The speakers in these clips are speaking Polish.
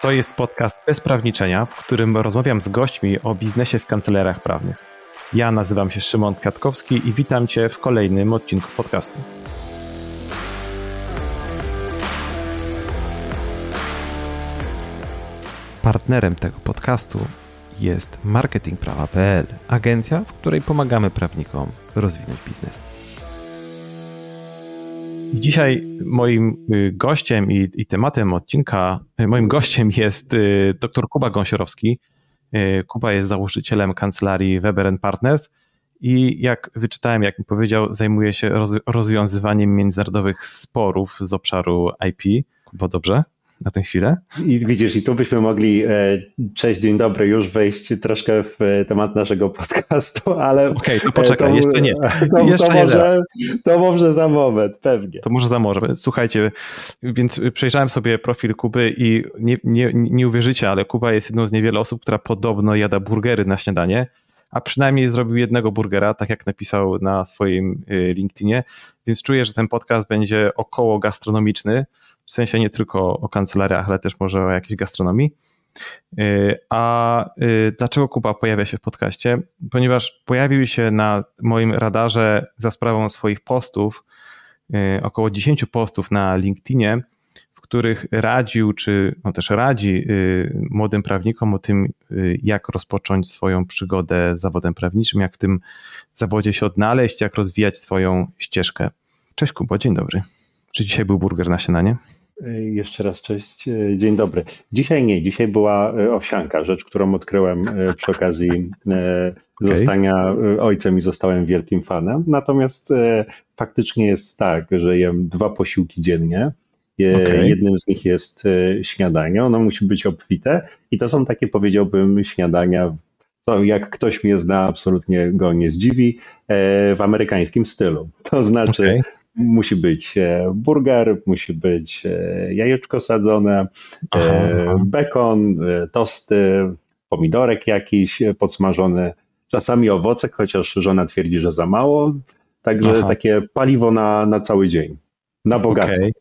To jest podcast Bez Prawniczenia, w którym rozmawiam z gośćmi o biznesie w kancelariach prawnych. Ja nazywam się Szymon Kwiatkowski i witam Cię w kolejnym odcinku podcastu. Partnerem tego podcastu jest marketingprawa.pl, agencja, w której pomagamy prawnikom rozwinąć biznes. Dzisiaj moim y, gościem i, i, tematem odcinka, y, moim gościem jest y, dr Kuba Gąsiorowski. Kuba jest założycielem kancelarii Weber Partners i jak wyczytałem, jak mi powiedział, zajmuje się rozwiązywaniem międzynarodowych sporów z obszaru IP. Kuba, dobrze? Na tę chwilę. I widzisz, i tu byśmy mogli, e, cześć, dzień dobry, już wejść troszkę w temat naszego podcastu, ale... Okej, okay, to poczekaj, to, jeszcze nie. To, jeszcze to, nie może, to może za moment, pewnie. To może za moment. Słuchajcie, więc przejrzałem sobie profil Kuby i nie, nie, nie uwierzycie, ale Kuba jest jedną z niewielu osób, która podobno jada burgery na śniadanie, a przynajmniej zrobił jednego burgera, tak jak napisał na swoim y, LinkedInie, więc czuję, że ten podcast będzie około gastronomiczny, w sensie nie tylko o kancelariach, ale też może o jakiejś gastronomii. Y, a y, dlaczego Kuba pojawia się w podcaście? Ponieważ pojawił się na moim radarze za sprawą swoich postów, y, około 10 postów na LinkedInie, w których radził, czy no też radzi młodym prawnikom o tym, jak rozpocząć swoją przygodę z zawodem prawniczym, jak w tym zawodzie się odnaleźć, jak rozwijać swoją ścieżkę. Cześć Kubo, dzień dobry. Czy dzisiaj był burger na śniadanie? E, jeszcze raz cześć, e, dzień dobry. Dzisiaj nie, dzisiaj była e, owsianka, rzecz, którą odkryłem przy okazji okay. zostania ojcem i zostałem wielkim fanem. Natomiast faktycznie jest tak, że jem dwa posiłki dziennie. Okay. Jednym z nich jest śniadanie, ono musi być obfite i to są takie, powiedziałbym, śniadania, co jak ktoś mnie zna, absolutnie go nie zdziwi, w amerykańskim stylu. To znaczy okay musi być e, burger, musi być e, jajeczko sadzone, e, bekon, tosty, pomidorek jakiś podsmażony, czasami owocek, chociaż żona twierdzi, że za mało. Także Aha. takie paliwo na, na cały dzień, na bogato. Okay.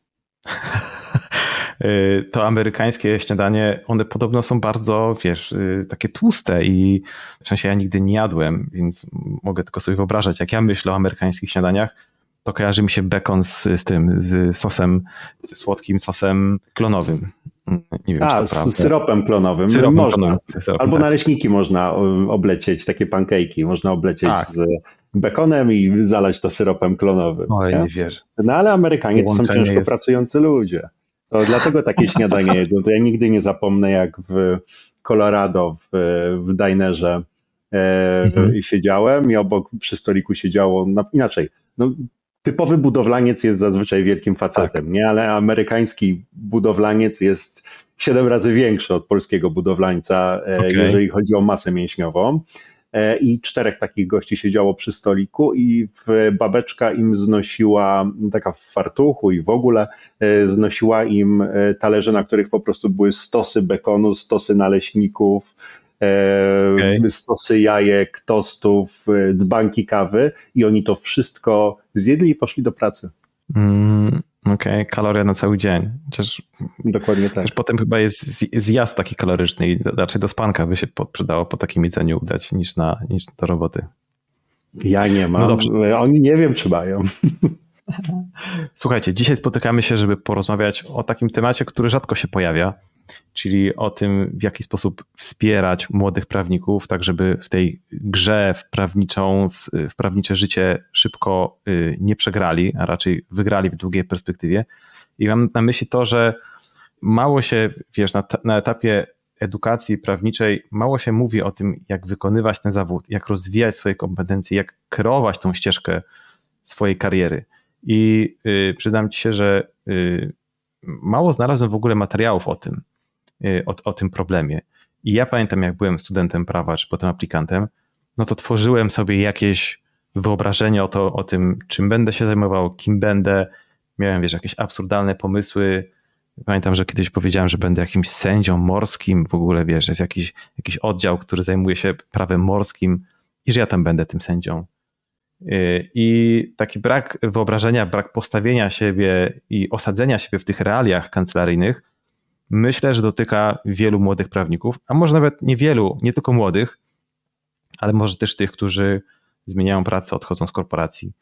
to amerykańskie śniadanie, one podobno są bardzo, wiesz, takie tłuste i w sensie ja nigdy nie jadłem, więc mogę tylko sobie wyobrażać, jak ja myślę o amerykańskich śniadaniach, to kojarzy mi się bekon z, z tym, z sosem, z słodkim sosem klonowym. Nie wiem, A, czy to z prawda. syropem klonowym. Syropem można. Klonowym, syropem, Albo tak. naleśniki można oblecieć, takie pancake'i można oblecieć tak. z bekonem i zalać to syropem klonowym. Oj, nie, nie wiesz. No ale Amerykanie to są ciężko jest. pracujący ludzie. To dlatego takie śniadanie jedzą. To ja nigdy nie zapomnę, jak w Colorado, w, w dinerze e, mhm. siedziałem i obok przy stoliku siedziało, no, inaczej, no, typowy budowlaniec jest zazwyczaj wielkim facetem, tak. nie? Ale amerykański budowlaniec jest siedem razy większy od polskiego budowlańca, e, okay. jeżeli chodzi o masę mięśniową. E, I czterech takich gości siedziało przy stoliku, i babeczka im znosiła, taka w fartuchu i w ogóle, e, znosiła im talerze, na których po prostu były stosy bekonu, stosy naleśników, okay. stosy jajek, tostów, e, dzbanki kawy i oni to wszystko zjedli i poszli do pracy. Mm, Okej, okay. kaloria na cały dzień. Chociaż, Dokładnie tak. potem chyba jest zjazd taki kaloryczny i raczej do spanka by się przydało po takim jedzeniu udać niż, na, niż do roboty. Ja nie mam. No dobrze. Oni nie wiem, czy mają. Słuchajcie, dzisiaj spotykamy się, żeby porozmawiać o takim temacie, który rzadko się pojawia, czyli o tym, w jaki sposób wspierać młodych prawników, tak żeby w tej grze w, prawniczą, w prawnicze życie szybko y, nie przegrali, a raczej wygrali w długiej perspektywie. I mam na myśli to, że mało się, wiesz, na, na etapie edukacji prawniczej mało się mówi o tym, jak wykonywać ten zawód, jak rozwijać swoje kompetencje, jak kreować tą ścieżkę swojej kariery. I y, przyznam ci się, że y, mało znalazłem w ogóle materiałów o tym. Y, o, o tym problemie. I ja pamiętam, jak byłem studentem prawa, czy potem aplikantem, no to tworzyłem sobie jakieś wyobrażenie o, to, o tym, czym będę się zajmował, kim będę. Miałem, wiesz, jakieś absurdalne pomysły. Pamiętam, że kiedyś powiedziałem, że będę jakimś sędzią morskim, w ogóle, wiesz, jest jakiś, jakiś oddział, który zajmuje się prawem morskim i że ja tam będę tym sędzią. Y, I taki brak wyobrażenia, brak postawienia siebie i osadzenia siebie w tych realiach kancelaryjnych myślę, że dotyka wielu młodych prawników, a może nawet niewielu, nie tylko młodych, ale może też tych, którzy zmieniają pracę, odchodzą z korporacji.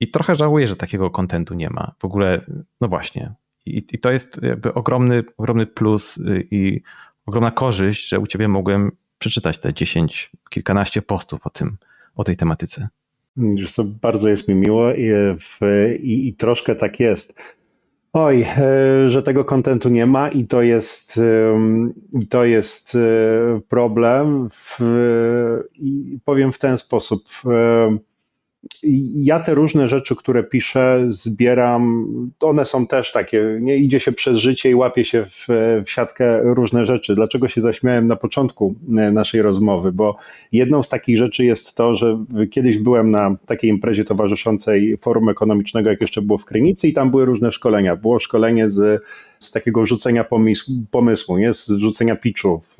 I trochę żałuję, że takiego kontentu nie ma. W ogóle, no właśnie. I, i to jest jakby ogromny, ogromny plus y, i ogromna korzyść, że u ciebie mogłem przeczytać te 10, kilkanaście postów o tym, o tej tematyce. Bardzo jest mi miło i, w, i, i troszkę tak jest. Oj, e, że tego kontentu nie ma i to jest, to jest e, problem. I powiem w ten sposób ja te różne rzeczy, które piszę, zbieram, one są też takie, nie idzie się przez życie i łapie się w, w, siatkę różne rzeczy. Dlaczego się zaśmiałem na początku e, naszej rozmowy? Bo jedną z takich rzeczy jest to, że kiedyś byłem na takiej imprezie towarzyszącej Forum Ekonomicznego, jak jeszcze było w Krynicy i tam były różne szkolenia. Było szkolenie z, z takiego rzucenia pomysłu, pomysłu nie? z rzucenia pitchu w,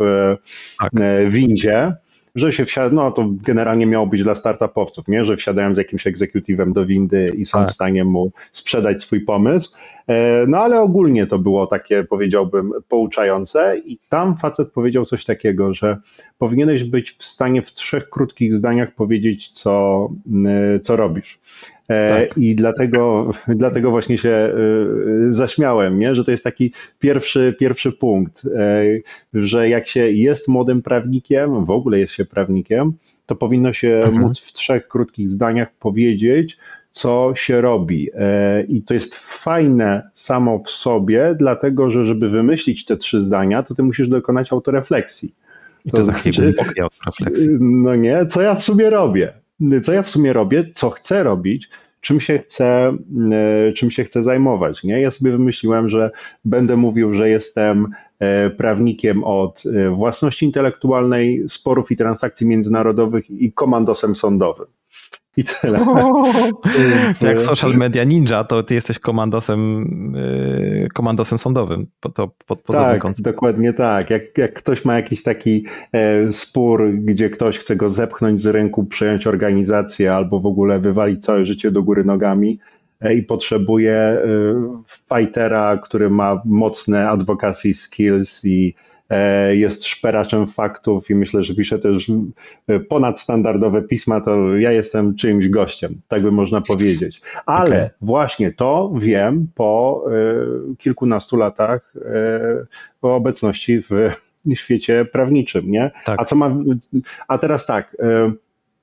tak. E, windzie że się wsiada, no to generalnie miało być dla startupowców, nie? że wsiadają z jakimś egzekutywem do windy i są tak. w stanie mu sprzedać swój pomysł. E, no ale ogólnie to było takie, powiedziałbym, pouczające i tam facet powiedział coś takiego, że powinieneś być w stanie w trzech krótkich zdaniach powiedzieć, co, co robisz. E, tak. I dlatego, dlatego właśnie się e, zaśmiałem, nie? że to jest taki pierwszy, pierwszy punkt, że jak się jest młodym prawnikiem, w ogóle jest się prawnikiem, to powinno się mhm. móc w trzech krótkich zdaniach powiedzieć, co się robi. E, I to jest fajne samo w sobie, dlatego że żeby wymyślić te trzy zdania, to ty musisz dokonać autorefleksji. I to, to znaczy, refleksji. No nie, co ja w sumie robię? Co ja w sumie robię, co chcę robić, czym się chcę, e, czym się chcę zajmować. Nie? Ja sobie wymyśliłem, że będę mówił, że jestem e, prawnikiem od własności intelektualnej, sporów i transakcji międzynarodowych i komandosem sądowym. I tyle. jak social media ninja, to ty jesteś komandosem, y, komandosem sądowym. To, pod, tak, koncept. dokładnie tak. Jak, jak ktoś ma jakiś taki e, spór, gdzie ktoś chce go zepchnąć z rynku, przejąć organizację albo w ogóle wywalić całe życie do góry nogami, e, i potrzebuje e, fightera, który ma mocne advocacy skills i E, jest szperaczem faktów i myślę, że pisze też e, ponadstandardowe pisma, to ja jestem czyimś gościem, tak by można powiedzieć. Ale okay. właśnie to wiem po e, kilkunastu latach obecności w świecie prawniczym, nie? Tak. A co ma, a teraz tak,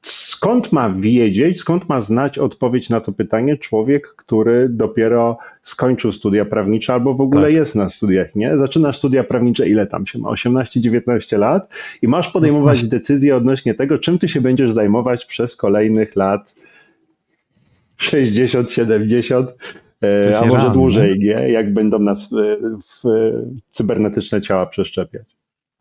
skąd ma wiedzieć, skąd ma znać odpowiedź na to pytanie człowiek, który dopiero skończył studia prawnicze albo w ogóle tak. jest na studiach, nie? Zaczynasz studia prawnicze, ile tam się ma? 18-19 lat i masz podejmować decyzję odnośnie tego, czym ty się będziesz zajmować przez kolejnych lat 60, 70, e, a może dłużej, nie? Jak będą nas w, cybernetyczne ciała przeszczepiać.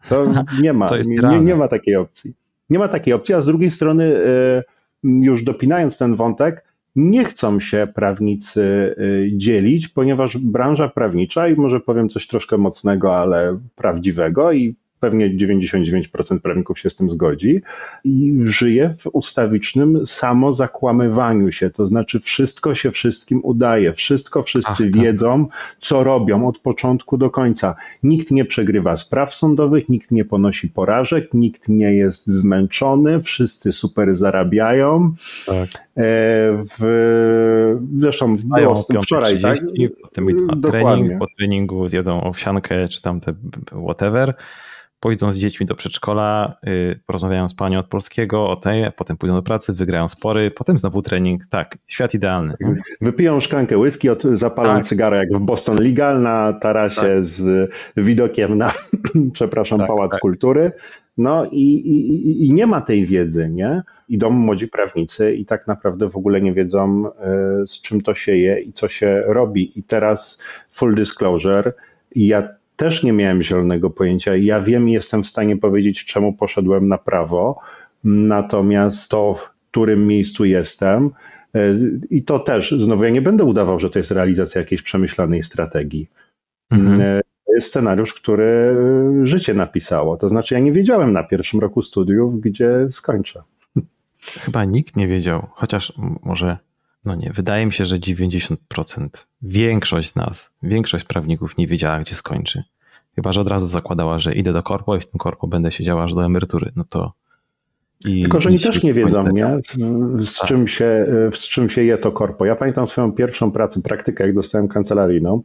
To nie ma, nie, nie ma takiej opcji. Nie ma takiej opcji, a z drugiej strony, e, już dopinając ten wątek, nie chcą się prawnicy e, dzielić, ponieważ branża prawnicza, i może powiem coś troszkę mocnego, ale prawdziwego, i pewnie 99% prawników się z tym zgodzi, i żyje w ustawicznym samozakłamywaniu się, to znaczy wszystko się wszystkim udaje, wszystko wszyscy Ach, tak. wiedzą, co robią od początku do końca. Nikt nie przegrywa spraw sądowych, nikt nie ponosi porażek, nikt nie jest zmęczony, wszyscy super zarabiają. Tak. E, w, zresztą było wczoraj, tak? Potem trening, po treningu zjedą owsiankę czy tam te whatever pójdą z dziećmi do przedszkola, yy, porozmawiają z panią od polskiego o tej, potem pójdą do pracy, wygrają spory, potem znowu trening. Tak, świat idealny. Wypiją szklankę whisky, od, zapalą tak. cygara jak w Boston Legal na tarasie tak. z widokiem na, przepraszam, tak, Pałac tak. Kultury. No i, i, i, nie ma tej wiedzy, nie? Idą młodzi prawnicy i tak naprawdę w ogóle nie wiedzą, y, z czym to się je i co się robi. I teraz full disclosure, ja też nie miałem zielonego pojęcia. Ja wiem i jestem w stanie powiedzieć, czemu poszedłem na prawo, natomiast to, w którym miejscu jestem, e, i to też, znowu ja nie będę udawał, że to jest realizacja jakiejś przemyślanej strategii. Mhm. To jest scenariusz, który życie napisało. To znaczy, ja nie wiedziałem na pierwszym roku studiów, gdzie skończę. Chyba nikt nie wiedział, chociaż może no nie, wydaje mi się, że 90%, większość z nas, większość prawników nie wiedziała, gdzie skończy. Chyba, że od razu zakładała, że idę do korpo i w tym korpo będę siedziała aż do emerytury, no to i Tylko, że oni też nie wiedzą, nie? Z, tak. czym się, z czym się je to korpo. Ja pamiętam swoją pierwszą pracę, praktykę, jak dostałem kancelaryjną,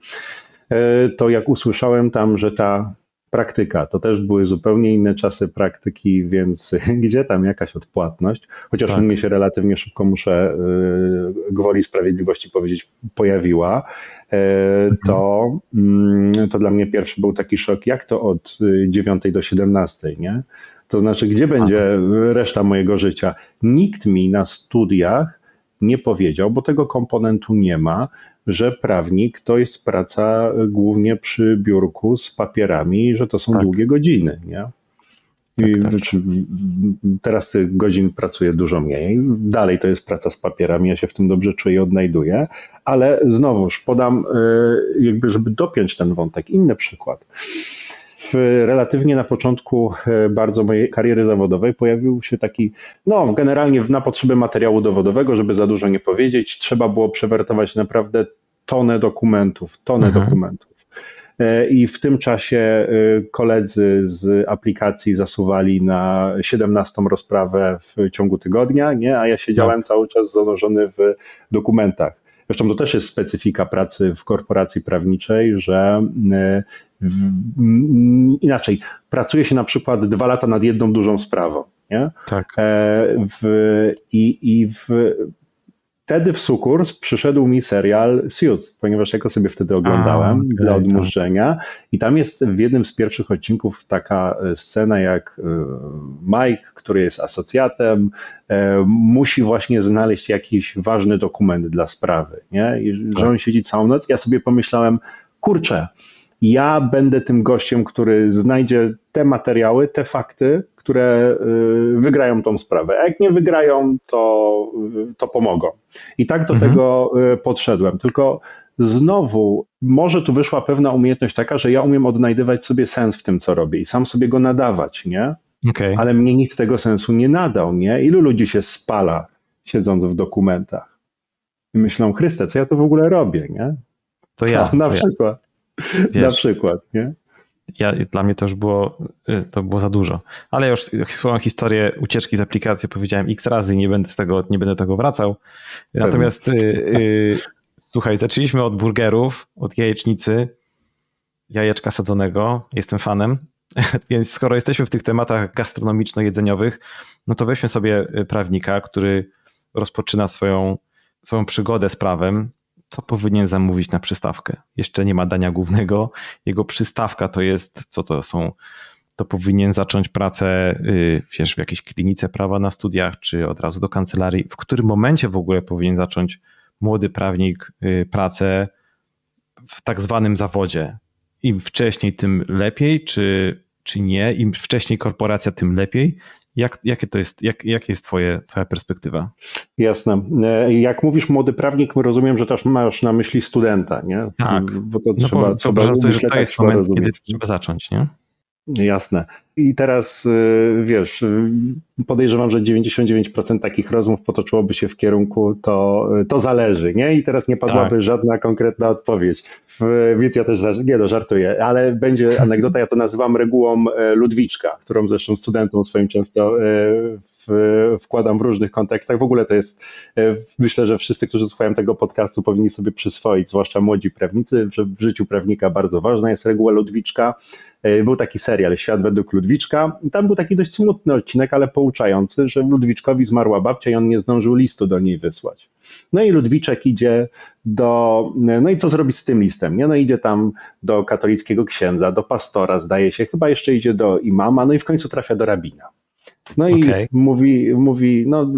e, to jak usłyszałem tam, że ta praktyka. To też były zupełnie inne czasy praktyki, więc gdzie tam jakaś odpłatność? Chociaż tak. u mnie się relatywnie szybko, muszę y, gwoli sprawiedliwości powiedzieć, pojawiła. E. To, mm, to dla mnie pierwszy był taki szok, jak to od 9 do 17, nie? To znaczy, gdzie będzie reszta mojego życia? Nikt mi na studiach nie powiedział, bo tego komponentu nie ma, że prawnik to jest praca głównie przy biurku z papierami, że to są tak. długie godziny. Nie? I tak, tak. Teraz tych godzin pracuję dużo mniej. Dalej to jest praca z papierami, ja się w tym dobrze czuję i odnajduję, ale znowuż podam, e, jakby, żeby dopiąć ten wątek, inny przykład relatywnie na początku e, bardzo mojej kariery zawodowej pojawił się taki, no generalnie na potrzeby materiału dowodowego, żeby za dużo nie powiedzieć, trzeba było przewertować naprawdę tonę dokumentów, tonę mhm. dokumentów. E, I w tym czasie e, koledzy z aplikacji zasuwali na 17 rozprawę w ciągu tygodnia, nie? a ja siedziałem no. cały czas zanurzony w dokumentach. Zresztą to też jest specyfika pracy w korporacji prawniczej, że inaczej, pracuje się na przykład dwa lata nad jedną dużą sprawą. Nie? Tak. E, w, i, I w, wtedy w Sukurs przyszedł mi serial Suits, ponieważ ja go sobie wtedy oglądałem A, okay, dla odmurzenia i tam jest w jednym z pierwszych odcinków taka e, scena jak e, Mike, który jest asocjatem, musi właśnie znaleźć jakiś ważny dokument dla sprawy, nie? I że tak. on siedzi całą noc. Ja sobie pomyślałem, kurczę, ja będę tym gościem, który znajdzie te materiały, te fakty, które y, wygrają tą sprawę. A jak nie wygrają, to, y, to pomogą. I tak do mhm. tego y, podszedłem. Tylko znowu, może tu wyszła pewna umiejętność taka, że ja umiem odnajdywać sobie sens w tym, co robię i sam sobie go nadawać, nie? Okay. Ale mnie nic tego sensu nie nadał, nie? Ilu ludzi się spala, siedząc w dokumentach? I myślą, Chryste, co ja to w ogóle robię, nie? To ja. na to przykład. Wiesz, na przykład, nie? Ja, dla mnie to już było, y, to było za dużo. Ale już swoją historię ucieczki z aplikacji powiedziałem x razy i nie będę z tego, nie będę tego wracał. Natomiast y, y, słuchaj, zaczęliśmy od burgerów, od jajecznicy, jajeczka sadzonego. Jestem fanem. Więc skoro jesteśmy w tych tematach gastronomiczno-jedzeniowych, no to weźmy sobie prawnika, który rozpoczyna swoją, swoją przygodę z prawem co powinien zamówić na przystawkę. Jeszcze nie ma dania głównego. Jego przystawka to jest, co to są, to powinien zacząć pracę y, wiesz, w jakiejś klinice prawa na studiach, czy od razu do kancelarii. W którym momencie w ogóle powinien zacząć młody prawnik y, pracę w tak zwanym zawodzie? Im wcześniej, tym lepiej, czy, czy nie? Im wcześniej korporacja, tym lepiej. Jak, jakie to jest, jak, jakie jest twoje, twoja perspektywa? Jasne. E, jak mówisz młody prawnik, rozumiem, że też masz na myśli studenta, nie? Tak. Bo to no trzeba, bo, trzeba to, że to tak jest moment, rozumieć. kiedy trzeba zacząć, nie? Jasne. I teraz y, wiesz, y, podejrzewam, że 99% takich rozmów potoczyłoby się w kierunku to, y, to zależy, nie? I teraz nie padłaby tak. żadna konkretna odpowiedź. Więc ja też nie no, żartuję, ale będzie anegdota, ja to nazywam regułą Ludwiczka, którą zresztą studentom swoim często wkładam w różnych kontekstach. W ogóle to jest, myślę, że wszyscy, którzy słuchają tego podcastu, powinni sobie przyswoić, zwłaszcza młodzi prawnicy, że w życiu prawnika bardzo ważna jest reguła Ludwiczka. E, był taki serial Świat według Ludwiczka. Tam był taki dość smutny odcinek, ale pouczający, że Ludwiczkowi zmarła babcia i on nie zdążył listu do niej wysłać. No i Ludwiczek idzie do. No i co zrobić z tym listem? Nie? No idzie tam do katolickiego księdza, do pastora, zdaje się, chyba jeszcze idzie do imama, no i w końcu trafia do rabina. No i okay. mówi, mówi no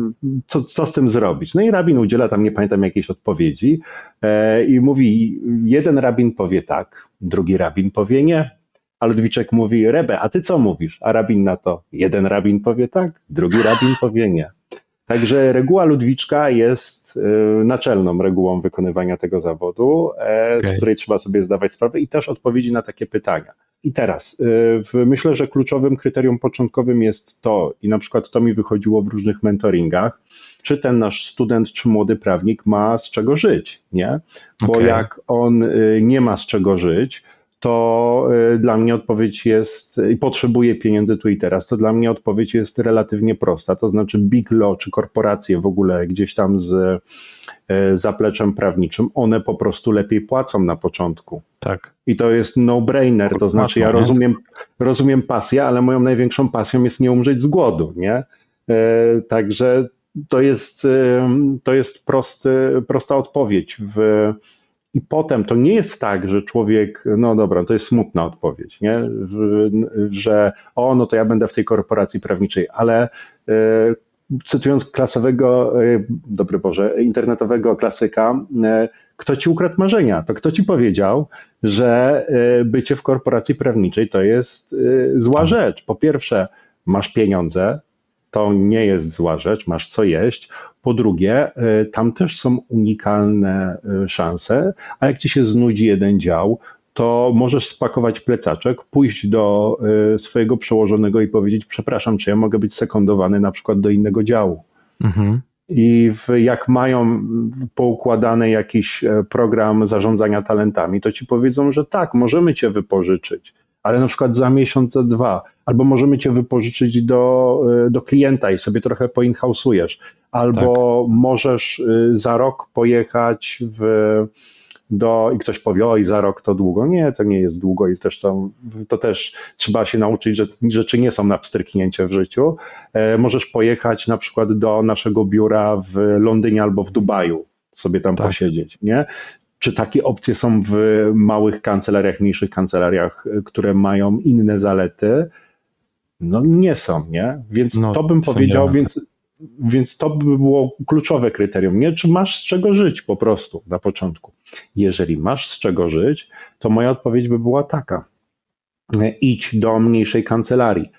co, co z tym zrobić? No i rabin udziela tam, nie pamiętam, jakiejś odpowiedzi e, i mówi, jeden rabin powie tak, drugi rabin powie nie, a Ludwiczek mówi, Rebe, a ty co mówisz? A rabin na to, jeden rabin powie tak, drugi rabin powie nie. Także reguła Ludwiczka jest y, naczelną regułą wykonywania tego zawodu, e, okay. z której trzeba sobie zdawać sprawę i też odpowiedzi na takie pytania. I teraz y, myślę, że kluczowym kryterium początkowym jest to, i na przykład to mi wychodziło w różnych mentoringach, czy ten nasz student, czy młody prawnik ma z czego żyć, nie? Bo okay. jak on y, nie ma z czego żyć, to y, dla mnie odpowiedź jest, i potrzebuję pieniędzy tu i teraz, to dla mnie odpowiedź jest relatywnie prosta. To znaczy, big law czy korporacje w ogóle gdzieś tam z y, zapleczem prawniczym, one po prostu lepiej płacą na początku. Tak. I to jest no-brainer. To znaczy, ja rozumiem, rozumiem pasję, ale moją największą pasją jest nie umrzeć z głodu, nie? Y, także to jest, to jest prosty, prosta odpowiedź. W, i potem to nie jest tak, że człowiek, no dobra, to jest smutna odpowiedź, nie? że o, no to ja będę w tej korporacji prawniczej, ale e, cytując klasowego, e, dobry Boże, internetowego klasyka, e, kto ci ukradł marzenia? To kto ci powiedział, że bycie w korporacji prawniczej to jest zła rzecz? Po pierwsze, masz pieniądze, to nie jest zła rzecz, masz co jeść. Po drugie, e, tam też są unikalne e, szanse, a jak ci się znudzi jeden dział, to możesz spakować plecaczek, pójść do e, swojego przełożonego i powiedzieć: Przepraszam, czy ja mogę być sekundowany na przykład do innego działu. Mhm. I w, jak mają poukładany jakiś program zarządzania talentami, to ci powiedzą, że tak, możemy cię wypożyczyć ale na przykład za miesiąc, za dwa, albo możemy cię wypożyczyć do, y, do klienta i sobie trochę poinhausujesz, albo tak. możesz y, za rok pojechać w, do, i ktoś powie, oj, za rok to długo. Nie, to nie jest długo i też to, to też trzeba się nauczyć, że rzeczy nie są na pstryknięcie w życiu. E, możesz pojechać na przykład do naszego biura w Londynie albo w Dubaju, sobie tam tak. posiedzieć, nie? Czy takie opcje są w małych kancelariach, mniejszych kancelariach, które mają inne zalety? No nie są, nie? Więc no, to bym powiedział, więc, więc to by było kluczowe kryterium, nie? Czy masz z czego żyć po prostu na początku? Jeżeli masz z czego żyć, to moja odpowiedź by była taka. Idź do mniejszej kancelarii.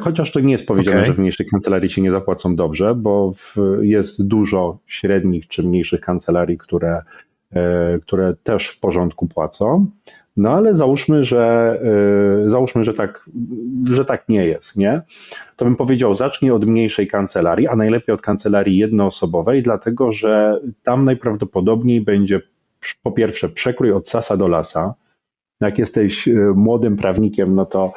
Chociaż to nie jest powiedziane, okay. że w mniejszej kancelarii ci nie zapłacą dobrze, bo w, jest dużo średnich czy mniejszych kancelarii, które E, które też w porządku płacą. No ale załóżmy, że e, załóżmy, że tak, że tak nie jest, nie? To bym powiedział, zacznij od mniejszej kancelarii, a najlepiej od kancelarii jednoosobowej, dlatego że tam najprawdopodobniej będzie po pierwsze przekrój od sasa do lasa. Jak jesteś e, młodym prawnikiem, no to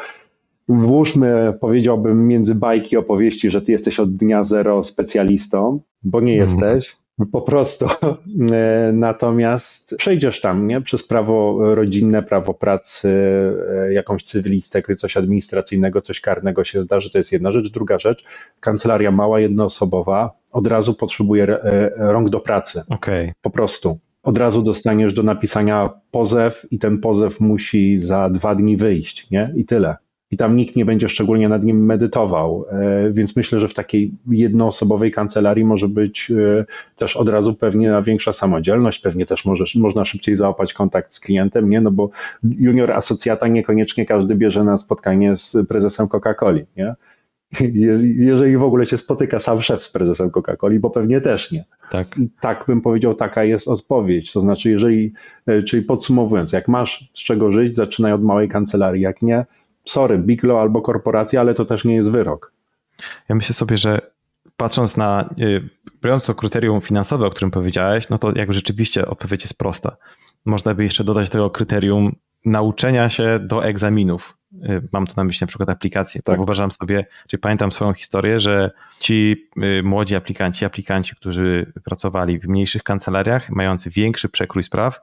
włóżmy, powiedziałbym, między bajki opowieści, że ty jesteś od dnia zero specjalistą, bo nie mm. jesteś. Po prostu. E, natomiast przejdziesz tam, nie? Przez prawo rodzinne, prawo pracy, e, jakąś cywilistykę, coś administracyjnego, coś karnego się zdarzy, to jest jedna rzecz. Druga rzecz, kancelaria mała, jednoosobowa, od razu potrzebuje e, rąk do pracy. Okay. Po prostu. Od razu dostaniesz do napisania pozew i ten pozew musi za dwa dni wyjść, nie? I tyle i tam nikt nie będzie szczególnie nad nim medytował. E, więc myślę, że w takiej jednoosobowej kancelarii może być e, też od razu pewnie większa samodzielność, pewnie też możesz, można szybciej załapać kontakt z klientem, nie? No bo junior asocjata niekoniecznie każdy bierze na spotkanie z prezesem Coca-Coli, nie? Jeżeli w ogóle się spotyka sam szef z prezesem Coca-Coli, bo pewnie też nie. Tak. tak bym powiedział, taka jest odpowiedź. To znaczy, jeżeli, e, czyli podsumowując, jak masz z czego żyć, zaczynaj od małej kancelarii, jak nie, sorry, Big Law albo korporacja, ale to też nie jest wyrok. Ja myślę sobie, że patrząc na, y, biorąc to kryterium finansowe, o którym powiedziałeś, no to jakby rzeczywiście odpowiedź jest prosta. Można by jeszcze dodać do tego kryterium nauczenia się do egzaminów. Y, mam tu na myśli na przykład aplikacje. Tak. Wyobrażam sobie, czyli pamiętam swoją historię, że ci y, młodzi aplikanci, aplikanci, którzy pracowali w mniejszych kancelariach, mający większy przekrój spraw,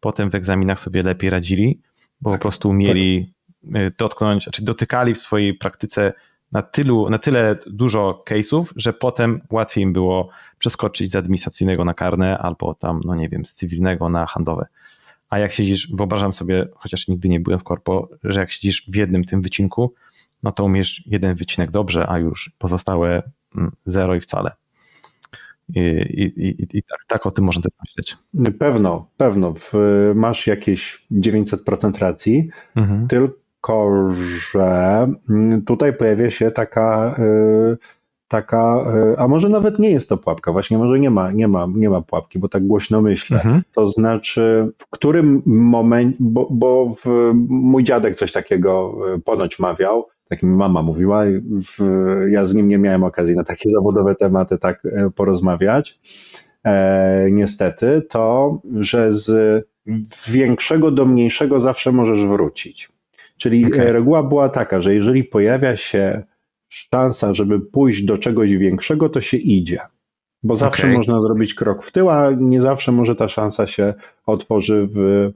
potem w egzaminach sobie lepiej radzili, bo tak. po prostu mieli Y, dotknąć, znaczy dotykali w swojej praktyce na, tylu, na tyle dużo case'ów, że potem łatwiej im było przeskoczyć z administracyjnego na karne albo tam, no nie wiem, z cywilnego na handlowe. A jak siedzisz, wyobrażam sobie, chociaż nigdy nie byłem w korpo, że jak siedzisz w jednym tym wycinku, no to umiesz jeden wycinek dobrze, a już pozostałe mm, zero i wcale. I, i, i, i tak, tak, o tym można też myśleć. Pewno, pewno. W, masz jakieś 900% racji, mhm. tylko tylko, że mm, tutaj pojawia się taka, y, taka, y, a może nawet nie jest to pułapka, właśnie może nie ma, nie ma, nie ma pułapki, bo tak głośno myślę. Mhm. To znaczy, w którym momencie, bo, bo w, mój dziadek coś takiego y, ponoć mawiał, tak mi mama mówiła, w, ja z nim nie miałem okazji na takie zawodowe tematy tak porozmawiać, e, niestety, to, że z większego do mniejszego zawsze możesz wrócić. Czyli okay. reguła była taka, że jeżeli pojawia się szansa, żeby pójść do czegoś większego, to się idzie. Bo zawsze okay. można zrobić krok w tył, a nie zawsze może ta szansa się otworzy w,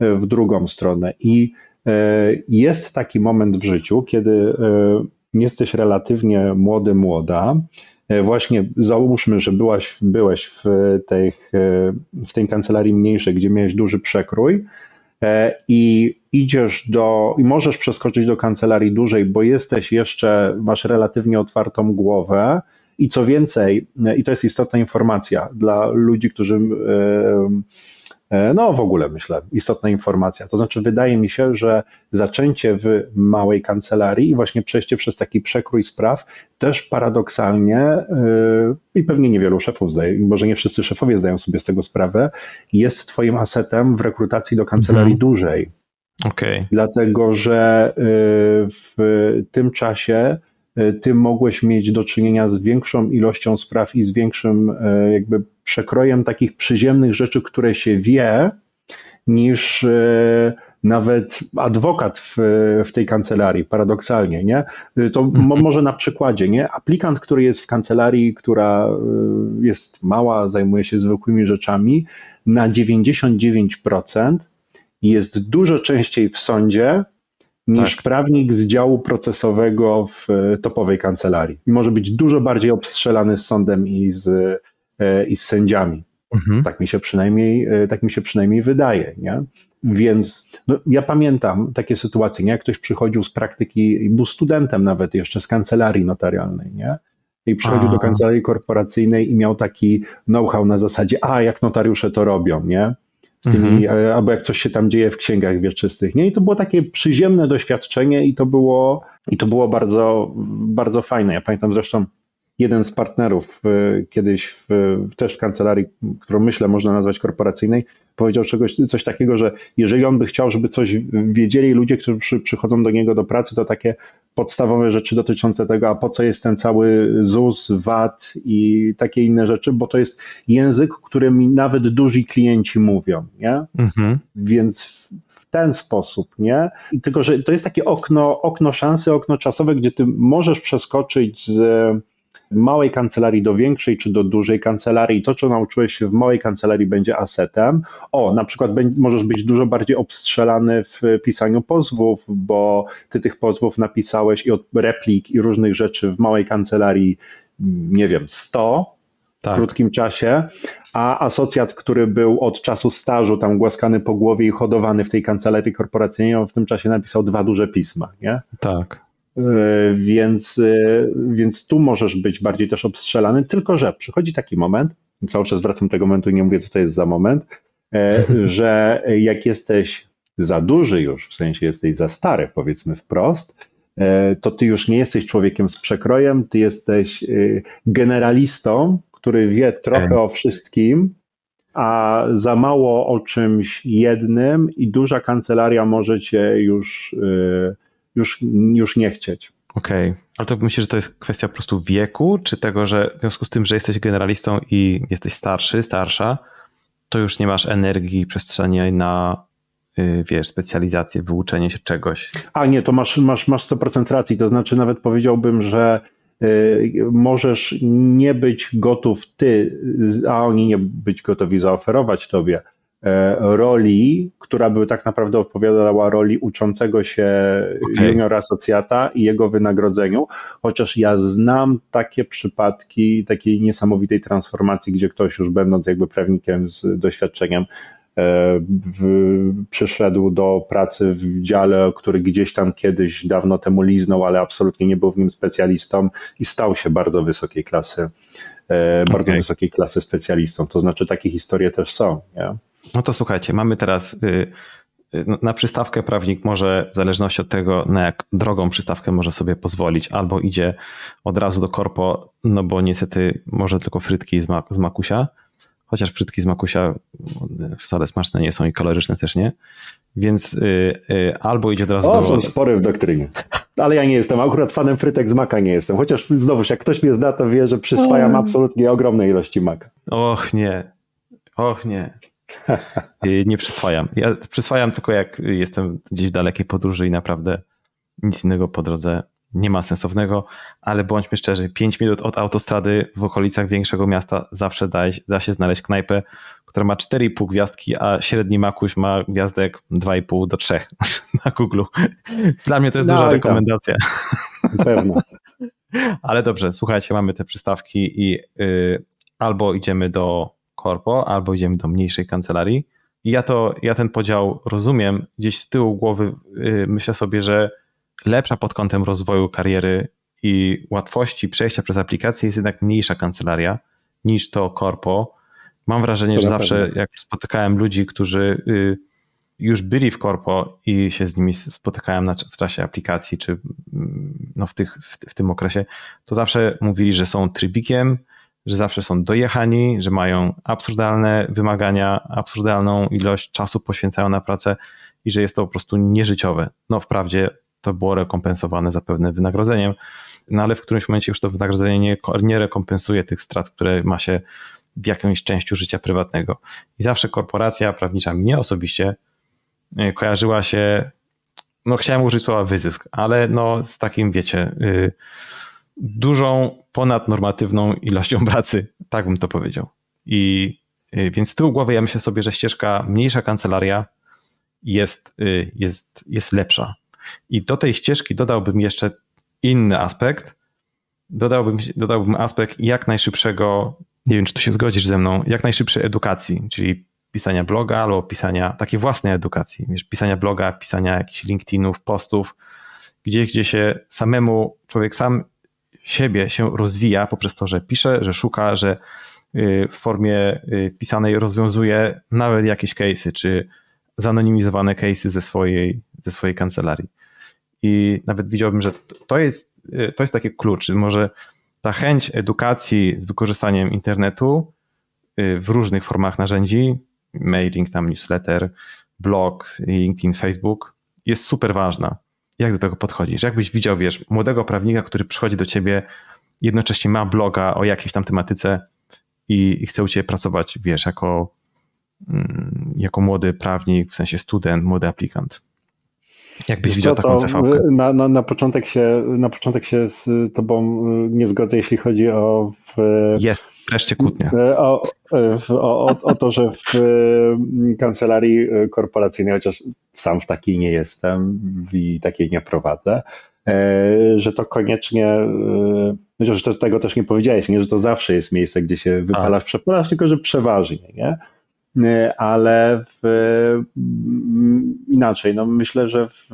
w drugą stronę. I e, jest taki moment w życiu, kiedy e, jesteś relatywnie młody, młoda. E, właśnie załóżmy, że byłaś, byłeś w tej, w tej kancelarii mniejszej, gdzie miałeś duży przekrój i idziesz do, i możesz przeskoczyć do kancelarii dużej, bo jesteś jeszcze, masz relatywnie otwartą głowę, i co więcej, i to jest istotna informacja dla ludzi, którzy e, no w ogóle myślę, istotna informacja. To znaczy, wydaje mi się, że zaczęcie w małej kancelarii i właśnie przejście przez taki przekrój spraw też paradoksalnie e, i pewnie niewielu szefów zdaje, może nie wszyscy szefowie zdają sobie z tego sprawę, jest Twoim asetem w rekrutacji do kancelarii mhm. dużej. Okay. Dlatego, że e, w tym czasie E, ty mogłeś mieć do czynienia z większą ilością spraw i z większym e, jakby przekrojem takich przyziemnych rzeczy, które się wie, niż e, nawet adwokat w, w tej kancelarii, paradoksalnie, nie? To mo, może na przykładzie, nie? Aplikant, który jest w kancelarii, która jest mała, zajmuje się zwykłymi rzeczami, na 99% jest dużo częściej w sądzie niż tak. prawnik z działu procesowego w e, topowej kancelarii. I może być dużo bardziej obstrzelany z sądem i z, e, i z sędziami. Mhm. Tak, mi się przynajmniej, e, tak mi się przynajmniej wydaje. Nie? Więc no, ja pamiętam takie sytuacje, nie? jak ktoś przychodził z praktyki i był studentem nawet jeszcze z kancelarii notarialnej, nie? i przychodził a. do kancelarii korporacyjnej i miał taki know-how na zasadzie, a jak notariusze to robią, nie? Z tymi, mhm. E, albo jak coś się tam dzieje w księgach wieczystych. Nie? I to było takie przyziemne doświadczenie i to było, i to było bardzo, bardzo fajne. Ja pamiętam zresztą jeden z partnerów kiedyś w, też w kancelarii, którą myślę można nazwać korporacyjnej, powiedział czegoś, coś takiego, że jeżeli on by chciał, żeby coś wiedzieli ludzie, którzy przy, przychodzą do niego do pracy, to takie podstawowe rzeczy dotyczące tego, a po co jest ten cały ZUS, VAT i takie inne rzeczy, bo to jest język, którym nawet duzi klienci mówią, nie? Mhm. Więc w ten sposób, nie? I tylko, że to jest takie okno, okno szansy, okno czasowe, gdzie ty możesz przeskoczyć z małej kancelarii do większej czy do dużej kancelarii. To, co nauczyłeś się w małej kancelarii, będzie asetem. O, na przykład możesz być dużo bardziej obstrzelany w pisaniu pozwów, bo ty tych pozwów napisałeś i od replik i różnych rzeczy w małej kancelarii, nie wiem, 100 tak. w krótkim czasie, a asocjat, który był od czasu stażu tam głaskany po głowie i hodowany w tej kancelarii korporacyjnej, on w tym czasie napisał dwa duże pisma, nie? Tak. E, więc, e, więc tu możesz być bardziej też obstrzelany, tylko że przychodzi taki moment, cały czas wracam do tego momentu i nie mówię, co to jest za moment, e, że jak jesteś za duży już, w sensie jesteś za stary, powiedzmy wprost, to ty już nie jesteś człowiekiem z przekrojem, ty jesteś generalistą, który wie trochę o wszystkim, a za mało o czymś jednym i duża kancelaria może cię już już, już nie chcieć. Okej, okay. ale to myślę, że to jest kwestia po prostu wieku, czy tego, że w związku z tym, że jesteś generalistą i jesteś starszy, starsza, to już nie masz energii i przestrzeni na y, wiesz, specjalizację, wyuczenie się czegoś. A nie, to masz, masz, masz 100% racji, to znaczy nawet powiedziałbym, że y, możesz nie być gotów ty, a oni nie być gotowi zaoferować tobie roli, która by tak naprawdę odpowiadała roli uczącego się okay. juniora asocjata i jego wynagrodzeniu, chociaż ja znam takie przypadki takiej niesamowitej transformacji, gdzie ktoś już będąc jakby prawnikiem z doświadczeniem e, w, przyszedł do pracy w dziale, który gdzieś tam kiedyś dawno temu liznął, ale absolutnie nie był w nim specjalistą i stał się bardzo wysokiej klasy, e, bardzo okay. wysokiej klasy specjalistą. To znaczy takie historie też są. Nie? No to słuchajcie, mamy teraz y, y, na przystawkę prawnik może, w zależności od tego, na jak drogą przystawkę może sobie pozwolić, albo idzie od razu do korpo, no bo niestety może tylko frytki z, mak z makusia, chociaż frytki z makusia wcale smaczne nie są i kaloryczne też nie, więc y, albo idzie od razu o, do... są spory w doktrynie. Ale ja nie jestem, akurat fanem frytek z maka nie jestem, chociaż znowuż, jak ktoś mnie zna, to wie, że przyswajam absolutnie ogromne ilości maka. Och nie, och nie. Nie przyswajam. Ja przyswajam tylko jak jestem gdzieś w dalekiej podróży i naprawdę nic innego po drodze nie ma sensownego, ale bądźmy szczerzy, 5 minut od autostrady w okolicach większego miasta zawsze da, da się znaleźć knajpę, która ma 4,5 gwiazdki, a średni makuś ma gwiazdek 2,5 do 3 na Google. Dla mnie to jest no, duża rekomendacja. Pewno. Ale dobrze, słuchajcie, mamy te przystawki i y, albo idziemy do korpo, albo idziemy do mniejszej kancelarii. I ja to, ja ten podział rozumiem. Gdzieś z tyłu głowy y, myślę sobie, że lepsza pod kątem rozwoju kariery i łatwości przejścia przez aplikację jest jednak mniejsza kancelaria niż to korpo. Mam wrażenie, to że zawsze pewno. jak spotykałem ludzi, którzy y, już byli w korpo i się z nimi spotykałem w czasie aplikacji, czy mm, no w, tych, w, tym okresie, to zawsze mówili, że są trybikiem, że zawsze są dojechani, że mają absurdalne wymagania, absurdalną ilość czasu poświęcają na pracę i że jest to po prostu nieżyciowe. No wprawdzie to było rekompensowane zapewne wynagrodzeniem, no ale w którymś momencie już to wynagrodzenie nie, nie rekompensuje tych strat, które ma się w jakimś części życia prywatnego. I zawsze korporacja prawnicza mnie osobiście e, kojarzyła się, no chciałem użyć słowa wyzysk, ale no z takim wiecie, y, dużą ponadnormatywną ilością pracy, tak bym to powiedział. I y, więc z tyłu głowy ja myślę sobie, że ścieżka mniejsza kancelaria jest, y, jest, jest lepsza. I do tej ścieżki dodałbym jeszcze inny aspekt. Dodałbym, dodałbym aspekt jak najszybszego, nie wiem czy tu się zgodzisz ze mną, jak najszybszej edukacji, czyli pisania bloga albo pisania takiej własnej edukacji, wiesz, pisania bloga, pisania jakichś LinkedInów, postów, gdzieś, gdzie się samemu człowiek sam siebie się rozwija poprzez to, że pisze, że szuka, że y, w formie y, pisanej rozwiązuje nawet jakieś case'y, czy zanonimizowane case'y ze swojej, ze swojej kancelarii. I nawet widziałbym, że to jest, y, to jest taki klucz. Może ta chęć edukacji z wykorzystaniem internetu w różnych formach narzędzi, mailing, tam newsletter, blog, LinkedIn, Facebook, jest super ważna. Jak do tego podchodzisz? Jakbyś widział, wiesz, młodego prawnika, który przychodzi do ciebie, jednocześnie ma bloga o jakiejś tam tematyce i, i chce u ciebie pracować, wiesz, jako, mm, jako młody prawnik, w sensie student, młody aplikant. Jakbyś widział taką CV? Na, na, na, początek się, na początek się z tobą y, nie zgodzę, jeśli chodzi o... W, Jest, wreszcie kłótnia. Y, o, y, o, o, o, to, że w kancelarii korporacyjnej, chociaż sam w takiej nie jestem i takiej nie prowadzę, że to koniecznie, chociaż to, tego też nie powiedziałeś, nie, że to zawsze jest miejsce, gdzie się wypalasz, przepalasz, tylko że przeważnie, nie? E, ale w, inaczej, no myślę, że w,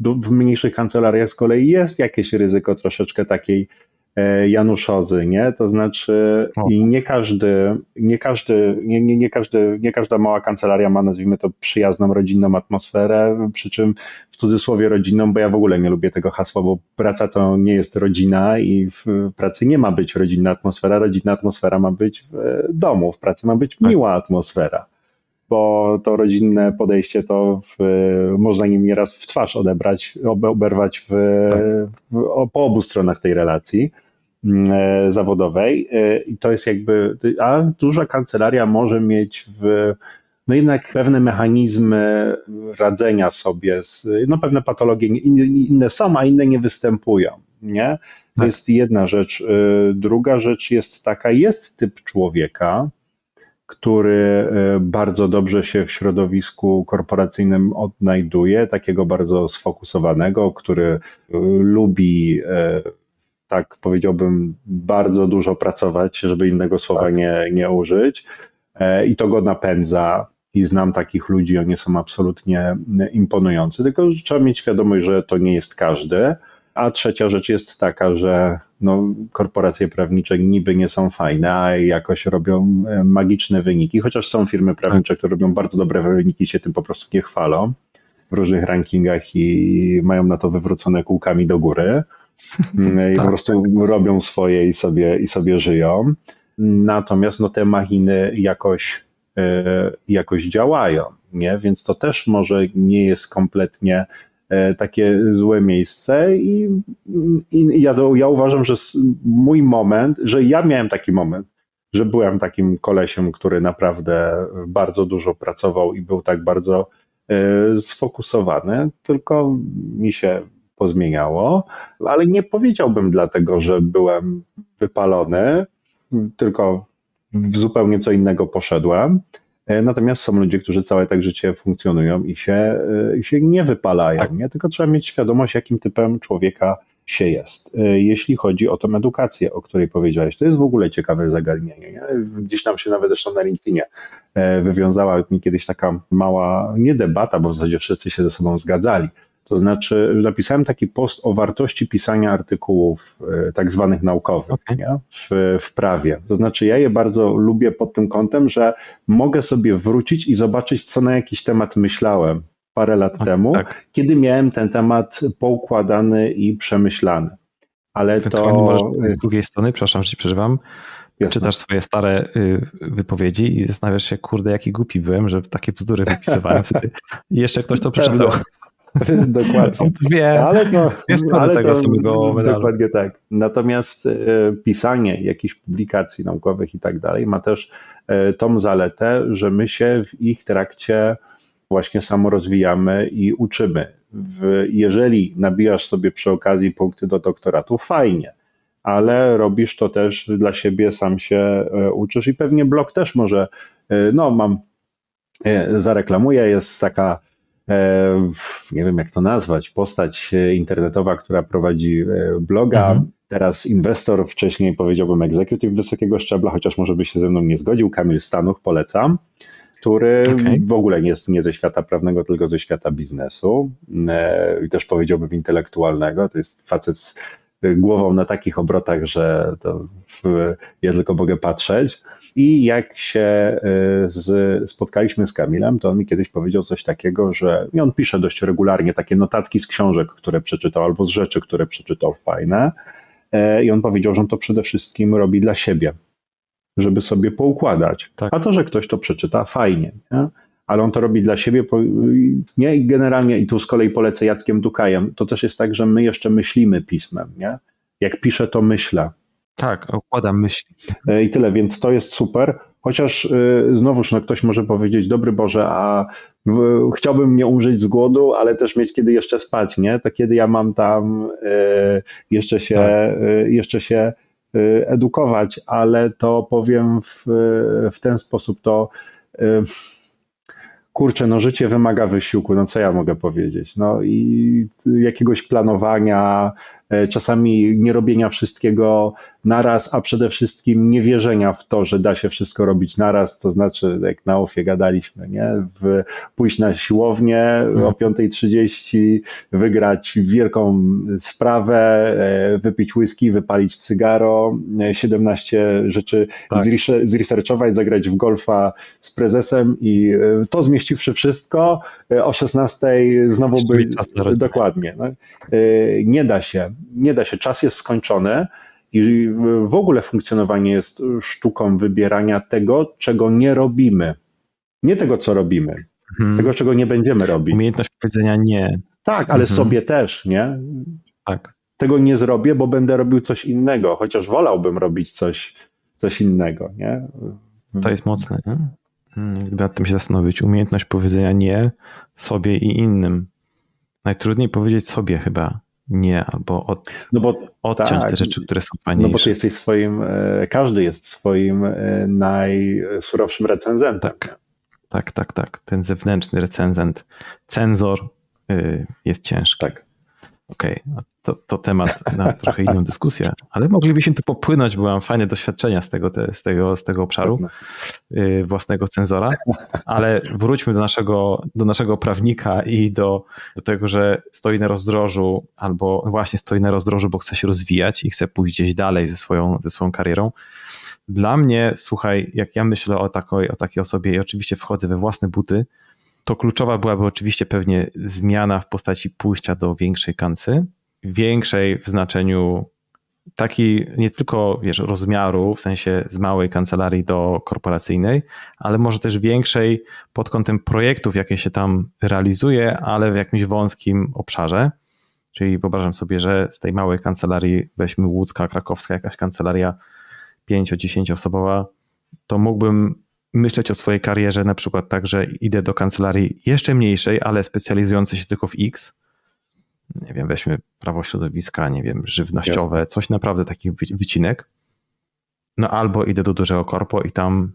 w mniejszych kancelariach z kolei jest jakieś ryzyko troszeczkę takiej E, Januszozy, nie? To znaczy i nie każdy, nie każdy, nie, nie, nie, każdy, nie każda mała kancelaria ma, nazwijmy to, przyjazną, rodzinną atmosferę, przy czym w cudzysłowie rodzinną, bo ja w ogóle nie lubię tego hasła, bo praca to nie jest rodzina i w pracy nie ma być rodzinna atmosfera, rodzinna atmosfera ma być w domu, w pracy ma być tak. miła atmosfera bo to rodzinne podejście to w, można nim nieraz w twarz odebrać, oberwać w, tak. w, po obu stronach tej relacji. Mm, e, zawodowej e, i to jest jakby, a duża kancelaria może mieć w, no jednak pewne mechanizmy radzenia sobie z, no pewne patologie inne są, a inne nie występują, nie? To tak. jest jedna rzecz. E, druga rzecz jest taka, jest typ człowieka, który bardzo dobrze się w środowisku korporacyjnym odnajduje, takiego bardzo sfokusowanego, który lubi tak powiedziałbym, bardzo dużo pracować, żeby innego słowa tak. nie, nie użyć. E, I to go napędza. I znam takich ludzi, oni są absolutnie imponujący, tylko trzeba mieć świadomość, że to nie jest każdy. A trzecia rzecz jest taka, że no, korporacje prawnicze niby nie są fajne, a jakoś robią e, magiczne wyniki, chociaż są firmy prawnicze, które robią bardzo dobre wyniki, się tym po prostu nie chwalą w różnych rankingach i mają na to wywrócone kółkami do góry. Mm, i tak, po prostu tak. robią swoje i sobie, i sobie żyją. Natomiast no, te machiny jakoś, e, jakoś działają, nie? więc to też może nie jest kompletnie takie złe miejsce i, i ja, ja uważam, że mój moment, że ja miałem taki moment, że byłem takim kolesiem, który naprawdę bardzo dużo pracował i był tak bardzo e, sfokusowany, tylko mi się pozmieniało, ale nie powiedziałbym dlatego, że byłem wypalony, tylko w zupełnie co innego poszedłem. E, natomiast są ludzie, którzy całe tak życie funkcjonują i się, e, i się nie wypalają, tak. nie? tylko trzeba mieć świadomość, jakim typem człowieka się jest. E, jeśli chodzi o tą edukację, o której powiedziałeś, to jest w ogóle ciekawe zagadnienie. Nie? Gdzieś tam się nawet zresztą na LinkedInie wywiązała mi kiedyś taka mała, nie debata, bo w zasadzie wszyscy się ze sobą zgadzali, to znaczy, napisałem taki post o wartości pisania artykułów e, tak zwanych naukowych okay. w, w prawie. To znaczy, ja je bardzo lubię pod tym kątem, że mogę sobie wrócić i zobaczyć, co na jakiś temat myślałem parę lat tak, temu, tak. kiedy miałem ten temat poukładany i przemyślany. Ale to. z drugiej strony, przepraszam, że ci przeżywam. Jasne. Czytasz swoje stare y, wypowiedzi i zastanawiasz się, kurde, jaki głupi byłem, że takie bzdury wypisywałem. I jeszcze ktoś to przeczytał. Dokładnie. Są dwie, ale to, jest ale tego to, samego medalu. Dokładnie tak. Natomiast e, pisanie jakichś publikacji naukowych i tak dalej ma też e, tą zaletę, że my się w ich trakcie właśnie samo rozwijamy i uczymy. W, jeżeli nabijasz sobie przy okazji punkty do doktoratu, fajnie, ale robisz to też dla siebie, sam się e, uczysz i pewnie blog też może, no mam, zareklamuję, jest taka nie wiem jak to nazwać, postać internetowa, która prowadzi e, bloga. Mhm. Teraz inwestor, wcześniej powiedziałbym executive wysokiego szczebla, chociaż może by się ze mną nie zgodził. Kamil Stanuch, polecam który okay. w ogóle nie jest nie ze świata prawnego, tylko ze świata biznesu e, i też powiedziałbym intelektualnego. To jest facet z głową na takich obrotach, że to ja tylko mogę patrzeć. I jak się y, z, spotkaliśmy z Kamilem, to on mi kiedyś powiedział coś takiego, że i on pisze dość regularnie takie notatki z książek, które przeczytał, albo z rzeczy, które przeczytał fajne. E, I on powiedział, że on to przede wszystkim robi dla siebie, żeby sobie poukładać. Tak. A to, że ktoś to przeczyta, fajnie. Nie? Ale on to robi dla siebie. Nie, i generalnie, i tu z kolei polecę Jackiem Dukajem, to też jest tak, że my jeszcze myślimy pismem, nie? Jak piszę, to myślę. Tak, układam myśli. E, I tyle, więc to jest super. Chociaż y, znowuż no, ktoś może powiedzieć, dobry Boże, a y, chciałbym nie umrzeć z głodu, ale też mieć kiedy jeszcze spać, nie? To kiedy ja mam tam y, jeszcze się, tak. jeszcze się edukować, ale to powiem w, w ten sposób, to kurczę, no życie wymaga wysiłku, no co ja mogę powiedzieć? No i jakiegoś planowania, e, czasami nie robienia wszystkiego naraz, a przede wszystkim nie wierzenia w to, że da się wszystko robić naraz, to znaczy, jak na ofie gadaliśmy, nie? W, pójść na siłownię mhm. o 5.30, wygrać wielką sprawę, e, wypić whisky, wypalić cygaro, 17 e, rzeczy tak. zresearchować, zagrać w golfa z prezesem i e, to zmieściwszy wszystko, o 16 znowu by... Dokładnie. No. Nie da się, nie da się, czas jest skończony, i w ogóle funkcjonowanie jest sztuką wybierania tego, czego nie robimy. Nie tego, co robimy, mhm. tego, czego nie będziemy robić. Umiejętność powiedzenia nie. Tak, ale mhm. sobie też, nie? Tak. Tego nie zrobię, bo będę robił coś innego, chociaż wolałbym robić coś, coś innego, nie? To jest mocne, nie? Hmm, gdyby nad tym się zastanowić. Umiejętność powiedzenia nie sobie i innym. Najtrudniej powiedzieć sobie chyba nie, albo od, no bo, odciąć tak, te rzeczy, które są fajniejsze. No bo ty jesteś swoim, e, każdy jest swoim e, najsurowszym recenzentem. Tak, tak, tak, tak. Ten zewnętrzny recenzent, cenzor y, jest ciężki. Tak. Okej, okay. to, to temat na trochę inną dyskusję, ale moglibyśmy tu popłynąć, bo mam fajne doświadczenia z tego, te, z tego, z tego obszaru yy, własnego cenzora, ale wróćmy do naszego, do naszego prawnika i do, do tego, że stoi na rozdrożu albo właśnie stoi na rozdrożu, bo chce się rozwijać i chce pójść gdzieś dalej ze swoją, ze swoją karierą. Dla mnie, słuchaj, jak ja myślę o takiej, o takiej osobie i oczywiście wchodzę we własne buty, to kluczowa byłaby oczywiście pewnie zmiana w postaci pójścia do większej kancy, większej w znaczeniu taki nie tylko wiesz, rozmiaru, w sensie z małej kancelarii do korporacyjnej, ale może też większej pod kątem projektów, jakie się tam realizuje, ale w jakimś wąskim obszarze. Czyli wyobrażam sobie, że z tej małej kancelarii weźmy łódzka, krakowska, jakaś kancelaria 5-10 osobowa, to mógłbym myśleć o swojej karierze na przykład tak, że idę do kancelarii jeszcze mniejszej, ale specjalizującej się tylko w X. Nie wiem, weźmy prawo środowiska, nie wiem, żywnościowe, Jasne. coś naprawdę takich wycinek. No albo idę do dużego korpo i tam,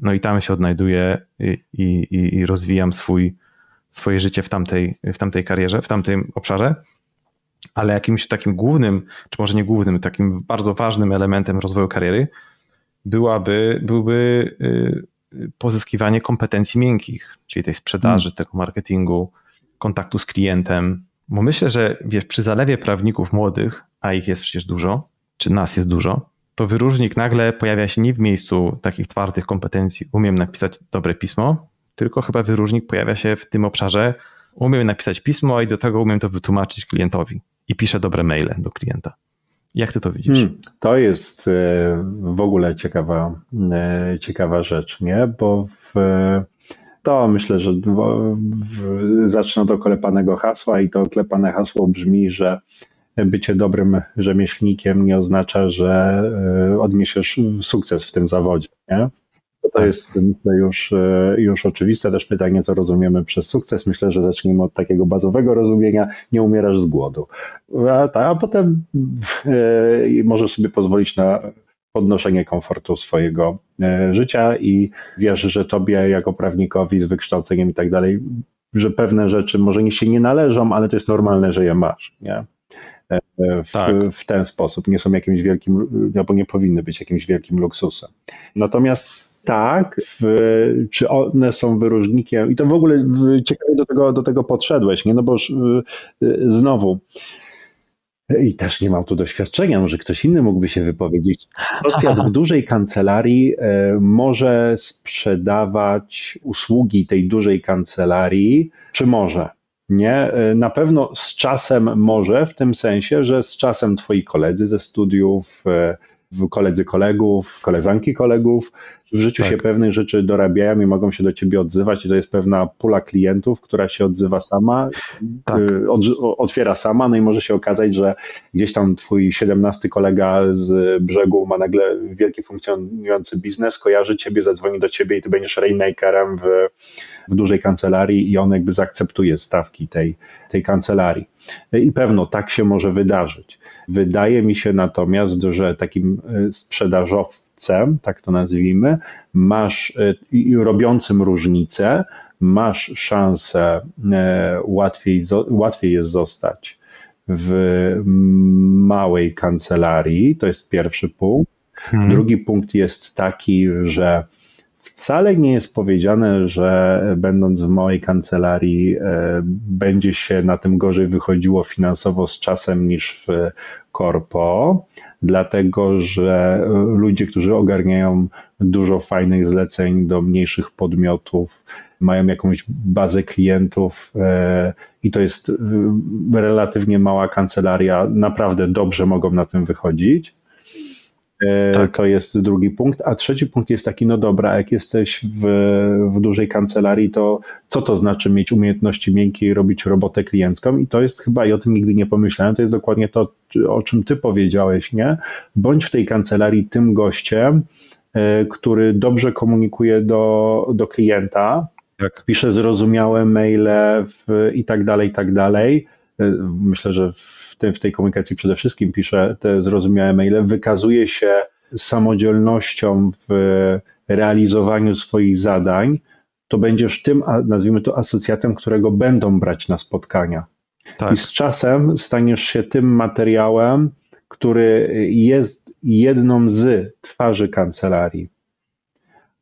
no i tam się odnajduję i, i, i rozwijam swój, swoje życie w tamtej, w tamtej karierze, w tamtym obszarze. Ale jakimś takim głównym, czy może nie głównym, takim bardzo ważnym elementem rozwoju kariery byłaby, byłby y, pozyskiwanie kompetencji miękkich, czyli tej sprzedaży, hmm. tego marketingu, kontaktu z klientem. Bo myślę, że wiesz, przy zalewie prawników młodych, a ich jest przecież dużo, czy nas jest dużo, to wyróżnik nagle pojawia się nie w miejscu takich twardych kompetencji, umiem napisać dobre pismo, tylko chyba wyróżnik pojawia się w tym obszarze, umiem napisać pismo i do tego umiem to wytłumaczyć klientowi i piszę dobre maile do klienta. Jak ty to widzisz? Hmm, to jest e, w ogóle ciekawa, e, ciekawa rzecz, nie? Bo w, to myślę, że w, w, zacznę od oklepanego hasła i to oklepane hasło brzmi, że bycie dobrym rzemieślnikiem nie oznacza, że e, odniesiesz sukces w tym zawodzie. Nie? To tak. jest myślę już, e, już oczywiste. Też pytanie, co rozumiemy przez sukces. Myślę, że zacznijmy od takiego bazowego rozumienia. Nie umierasz z głodu. A, a potem e, możesz sobie pozwolić na podnoszenie komfortu swojego e, życia i wiesz, że tobie jako prawnikowi z wykształceniem i tak dalej, że pewne rzeczy może nie się nie należą, ale to jest normalne, że je masz. Nie? W, tak. w, ten sposób. Nie są jakimś wielkim, albo nie powinny być jakimś wielkim luksusem. Natomiast tak, w, czy one są wyróżnikiem, i to w ogóle ciekawie do tego, do tego podszedłeś, nie? No bo y, znowu, i też nie mam tu doświadczenia, może ktoś inny mógłby się wypowiedzieć. Asocjat w dużej kancelarii e, może sprzedawać usługi tej dużej kancelarii, czy może? Nie, e, na pewno z czasem może, w tym sensie, że z czasem twoi koledzy ze studiów, e, koledzy kolegów, koleżanki kolegów w życiu tak. się pewnych rzeczy dorabiają i mogą się do ciebie odzywać i to jest pewna pula klientów, która się odzywa sama, tak. Y, otwiera sama, no i może się okazać, że gdzieś tam twój 17 kolega z brzegu ma nagle wielki funkcjonujący biznes, kojarzy ciebie, zadzwoni do ciebie i ty będziesz rainmakerem w, w dużej kancelarii i on jakby zaakceptuje stawki tej, tej kancelarii. I pewno tak się może wydarzyć. Wydaje mi się natomiast, że takim y, tak to nazwijmy, masz y, robiącym różnicę, masz szansę y, łatwiej, łatwiej jest zostać w małej kancelarii. To jest pierwszy punkt. Hmm. Drugi punkt jest taki, że Wcale nie jest powiedziane, że będąc w małej kancelarii e, będzie się na tym gorzej wychodziło finansowo z czasem niż w korpo, dlatego że ludzie, którzy ogarniają dużo fajnych zleceń do mniejszych podmiotów, mają jakąś bazę klientów e, i to jest relatywnie mała kancelaria, naprawdę dobrze mogą na tym wychodzić. E, tak. To jest drugi punkt. A trzeci punkt jest taki, no dobra, jak jesteś w, w dużej kancelarii, to co to znaczy mieć umiejętności miękkie i robić robotę kliencką? I to jest chyba, i o tym nigdy nie pomyślałem, to jest dokładnie to, o czym ty powiedziałeś, nie? Bądź w tej kancelarii tym gościem, e, który dobrze komunikuje do, do klienta, tak. pisze zrozumiałe maile w, i tak dalej, i tak dalej. E, myślę, że w w tej komunikacji przede wszystkim pisze te zrozumiałe maile, wykazuje się samodzielnością w realizowaniu swoich zadań, to będziesz tym, nazwijmy to, asocjatem, którego będą brać na spotkania. Tak. I z czasem staniesz się tym materiałem, który jest jedną z twarzy kancelarii,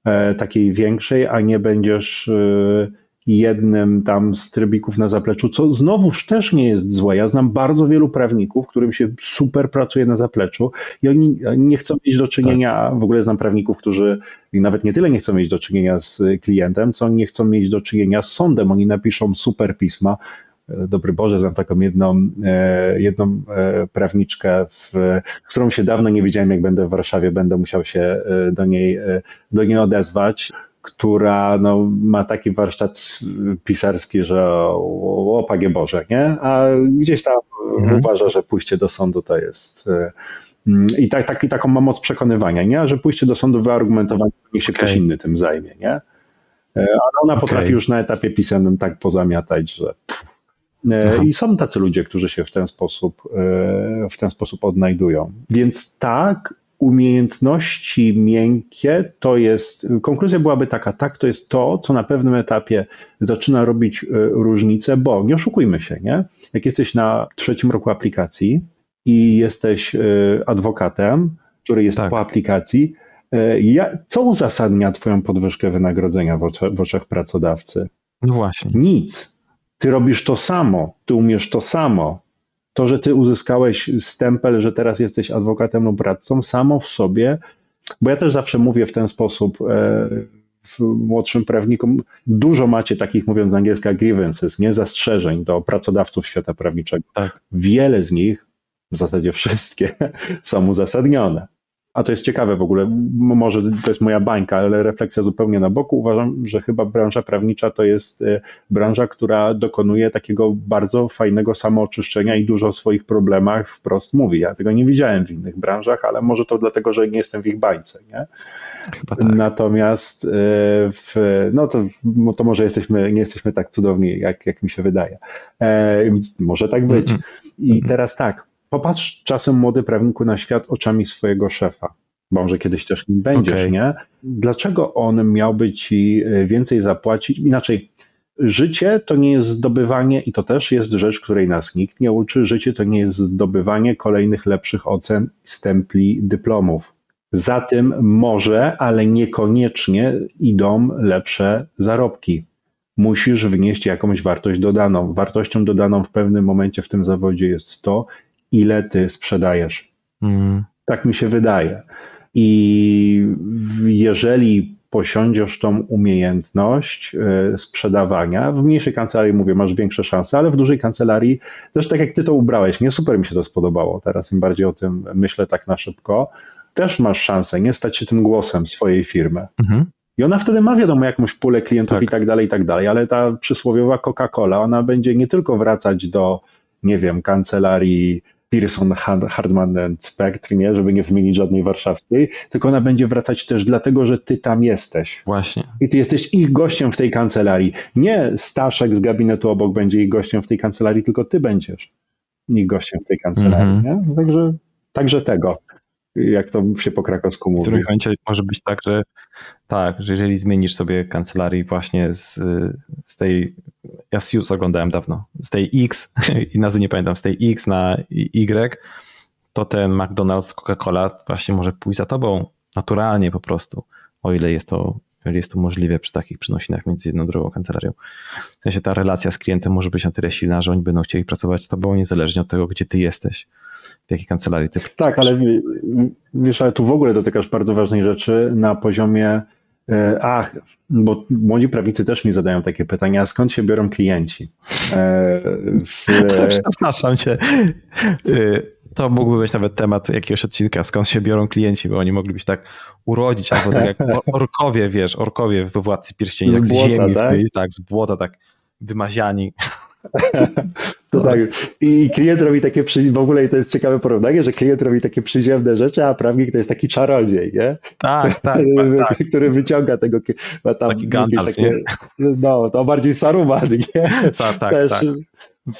e, takiej większej, a nie będziesz e, jednym tam z trybików na zapleczu, co znowuż też nie jest złe. Ja znam bardzo wielu prawników, którym się super pracuje na zapleczu i oni nie chcą mieć do czynienia, tak. w ogóle znam prawników, którzy nawet nie tyle nie chcą mieć do czynienia z klientem, co nie chcą mieć do czynienia z sądem. Oni napiszą super pisma, Dobry Boże, znam taką jedną, e, jedną e, prawniczkę, w, którą się dawno nie widziałem, jak będę w Warszawie, będę musiał się e, do niej, do niej odezwać która no, ma taki warsztat pisarski, że o, o Panie Boże, nie? A gdzieś tam mhm. uważa, że pójście do sądu to jest e, i tak, tak, taką ma moc przekonywania, nie? że pójście do sądu wyargumentowanie, niech się okay. ktoś inny tym zajmie. Nie? E, ale ona okay. potrafi już na etapie pisanym tak pozamiatać, że. Aha. I są tacy ludzie, którzy się w ten sposób, w ten sposób odnajdują. Więc tak, umiejętności miękkie to jest, konkluzja byłaby taka, tak, to jest to, co na pewnym etapie zaczyna robić e, różnicę, bo nie oszukujmy się, nie? Jak jesteś na trzecim roku aplikacji i jesteś e, adwokatem, który jest tak. po aplikacji, e, co uzasadnia Twoją podwyżkę wynagrodzenia w oczach, w oczach pracodawcy? No właśnie. Nic. Ty robisz to samo, ty umiesz to samo, to, że ty uzyskałeś stempel, że teraz jesteś adwokatem lub radcą, samo w sobie, bo ja też zawsze mówię w ten sposób e, młodszym prawnikom, dużo macie takich, mówiąc z angielska, grievances, nie zastrzeżeń do pracodawców świata prawniczego. Tak. Wiele z nich, w zasadzie wszystkie, są uzasadnione. A to jest ciekawe w ogóle, może to jest moja bańka, ale refleksja zupełnie na boku. Uważam, że chyba branża prawnicza to jest e, branża, która dokonuje takiego bardzo fajnego samooczyszczenia i dużo o swoich problemach wprost mówi. Ja tego nie widziałem w innych branżach, ale może to dlatego, że nie jestem w ich bańce. Nie? Tak. Natomiast e, w, no to, to może jesteśmy, nie jesteśmy tak cudowni, jak, jak mi się wydaje. E, może tak być. I teraz tak, Popatrz czasem młody prawniku na świat oczami swojego szefa. Może kiedyś też nim będziesz, okay. nie? Dlaczego on miałby ci e, więcej zapłacić? Inaczej, życie to nie jest zdobywanie, i to też jest rzecz, której nas nikt nie uczy. Życie to nie jest zdobywanie kolejnych lepszych ocen, stempli, dyplomów. Za tym może, ale niekoniecznie idą lepsze zarobki. Musisz wnieść jakąś wartość dodaną. Wartością dodaną w pewnym momencie w tym zawodzie jest to, ile ty sprzedajesz. Mm. Tak mi się wydaje. I jeżeli posiądziesz tą umiejętność e, sprzedawania, w mniejszej kancelarii mówię, masz większe szanse, ale w dużej kancelarii, też tak jak ty to ubrałeś, nie super mi się to spodobało, teraz im bardziej o tym myślę tak na szybko, też masz szansę nie stać się tym głosem swojej firmy. Mhm. I ona wtedy ma wiadomo jakąś pulę klientów tak. i tak dalej, i tak dalej, ale ta przysłowiowa Coca-Cola, ona będzie nie tylko wracać do, nie wiem, kancelarii Pearson, Hardman and Spectre, nie? żeby nie wymienić żadnej warszawskiej, tylko ona będzie wracać też dlatego, że ty tam jesteś. Właśnie. I ty jesteś ich gościem w tej kancelarii. Nie Staszek z gabinetu obok będzie ich gościem w tej kancelarii, tylko ty będziesz ich gościem w tej kancelarii. Mm -hmm. Także, także tego jak to się po krakowsku mówi. W którym momencie może być tak, że tak, że jeżeli zmienisz sobie kancelarię właśnie z, z tej, ja Sius oglądałem dawno, z tej X i nazwy nie pamiętam, z tej X na Y, to ten McDonald's, Coca-Cola właśnie może pójść za tobą naturalnie po prostu, o ile jest to, jest to możliwe przy takich przenosinach między jedną drugą kancelarią. W sensie ta relacja z klientem może być na tyle silna, że oni będą chcieli pracować z tobą niezależnie od tego, gdzie ty jesteś w jakiej kancelarii ty Tak, ale wiesz, ale tu w ogóle dotykasz bardzo ważnej rzeczy na poziomie e, Ach, bo młodzi prawnicy też mi zadają takie pytania, skąd się biorą klienci? E, w... Przepraszam cię. E, to mógłby być nawet temat jakiegoś odcinka, skąd się biorą klienci, bo oni mogliby się tak urodzić, albo tak jak orkowie, wiesz, orkowie we Władcy Pierścieni, tak z ziemi, tak? tak, z błota, tak wymaziani. To tak. I klient robi takie, w ogóle to jest ciekawe porównanie, że klient robi takie przyziemne rzeczy, a prawnik to jest taki czarodziej, nie? Tak, tak. który, tak. który wyciąga tego, ma tam taki Gandalf, takie, No, to bardziej Saruman, nie? Tak, tak, Też tak.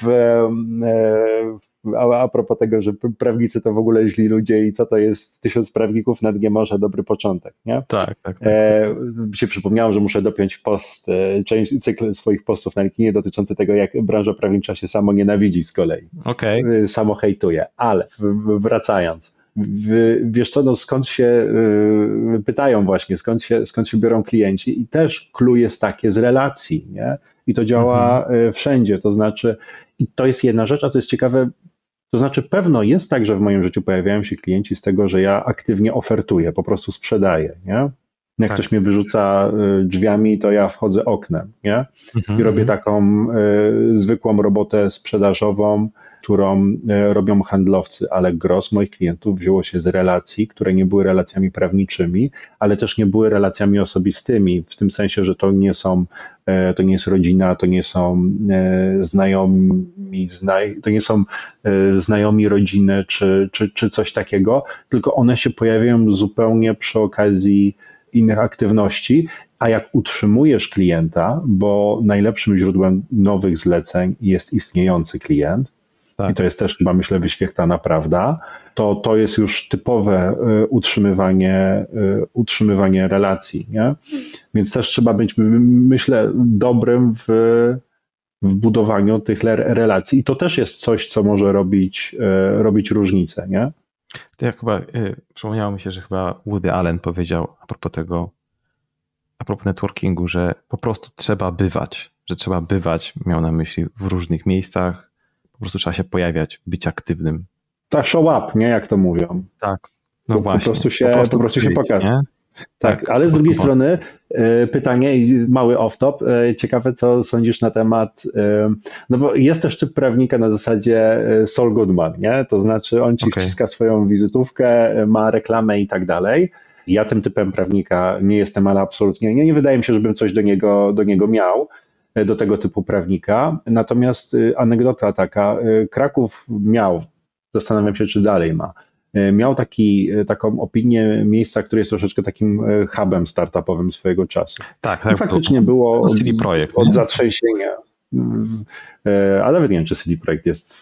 W, e, a, a propos tego, że prawnicy to w ogóle źli ludzie i co to jest tysiąc prawników na dnie morza, dobry początek, nie? Tak, tak. tak, e, tak. się przypomniało, że muszę dopiąć post, e, część, cykl swoich postów na LinkedInie dotyczący tego, jak branża prawnicza się samo nienawidzi z kolei. Okay. E, samo hejtuje, ale wracając, wiesz co, no skąd się pytają właśnie, skąd się, skąd się biorą klienci i też clue jest takie z relacji, nie? I to działa mhm. wszędzie, to znaczy, i to jest jedna rzecz, a to jest ciekawe, to znaczy, pewno jest tak, że w moim życiu pojawiają się klienci z tego, że ja aktywnie ofertuję, po prostu sprzedaję, nie? Jak tak. ktoś mnie wyrzuca y, drzwiami, to ja wchodzę oknem, nie? Mhm, I robię taką y, zwykłą robotę sprzedażową, którą e, robią handlowcy, ale gros moich klientów wzięło się z relacji, które nie były relacjami prawniczymi, ale też nie były relacjami osobistymi, w tym sensie, że to nie są, e, to nie jest rodzina, to nie są e, znajomi, to nie są znajomi rodziny czy, czy, czy coś takiego, tylko one się pojawiają zupełnie przy okazji innych aktywności, a jak utrzymujesz klienta, bo najlepszym źródłem nowych zleceń jest istniejący klient, tak. i to jest też chyba myślę wyświechtana prawda, to to jest już typowe y, utrzymywanie, y, utrzymywanie relacji. Nie? Więc też trzeba być, myślę, dobrym w, w budowaniu tych relacji i to też jest coś, co może robić, y, robić różnicę. Nie? To ja chyba, przypomniało mi się, że chyba Woody Allen powiedział a propos tego, a propos networkingu, że po prostu trzeba bywać, że trzeba bywać, miał na myśli w różnych miejscach, prostu trzeba się pojawiać, być aktywnym. Ta show up, nie? Jak to mówią. Tak, no właśnie. Po prostu się, po prostu, po prostu się pokaże. Tak, tak, ale z drugiej strony y, pytanie, mały off-top, y, ciekawe co sądzisz na temat, y, no bo jest też typ prawnika na zasadzie Sol Goodman, nie? To znaczy on ci okay. wciska swoją wizytówkę, ma reklamę i tak dalej, ja tym typem prawnika nie jestem, ale absolutnie nie. Nie wydaje mi się, żebym coś do niego, do niego miał, e, do tego typu prawnika. Natomiast e, anegdota taka, e, Kraków miał, zastanawiam się, czy dalej ma, miał taki, taką opinię miejsca, które jest troszeczkę takim hubem startupowym swojego czasu. Tak, tak. Faktycznie było od, projekt, od zatrzęsienia E, ale nawet nie wiem, czy CD Projekt jest z,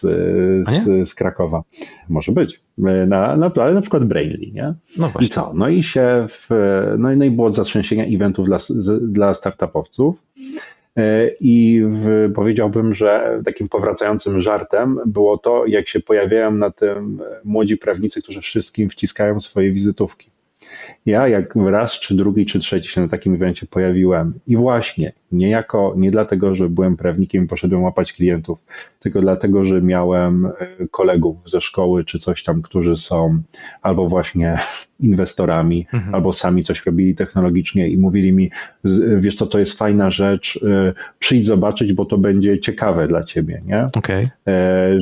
z, z Krakowa. Może być. E, na, na, ale na przykład Brainly, nie? No I co? No i się w, no i, no i było zatrzęsienia eventów dla, z, dla startupowców. E, I w, powiedziałbym, że takim powracającym żartem było to, jak się pojawiają na tym młodzi prawnicy, którzy wszystkim wciskają swoje wizytówki. Ja jak raz, czy drugi, czy trzeci się na takim evencie pojawiłem i właśnie nie jako, nie dlatego, że byłem prawnikiem i poszedłem łapać klientów, tylko dlatego, że miałem e, kolegów ze szkoły czy coś tam, którzy są albo właśnie inwestorami, mhm. albo sami coś robili technologicznie i mówili mi, wiesz co, to jest fajna rzecz, e, przyjdź zobaczyć, bo to będzie ciekawe dla ciebie, nie? Okay.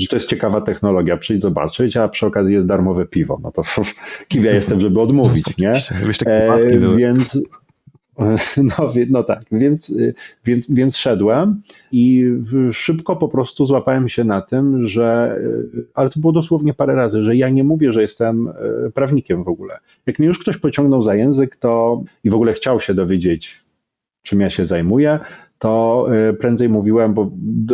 Że to jest ciekawa technologia, przyjdź zobaczyć, a przy okazji jest darmowe piwo, no to kim ja jestem, żeby odmówić, nie? E, więc no, no tak, więc, więc, więc szedłem i szybko po prostu złapałem się na tym, że, ale to było dosłownie parę razy, że ja nie mówię, że jestem e, prawnikiem w ogóle. Jak mnie już ktoś pociągnął za język, to i w ogóle chciał się dowiedzieć, czym ja się zajmuję, to y, prędzej mówiłem, bo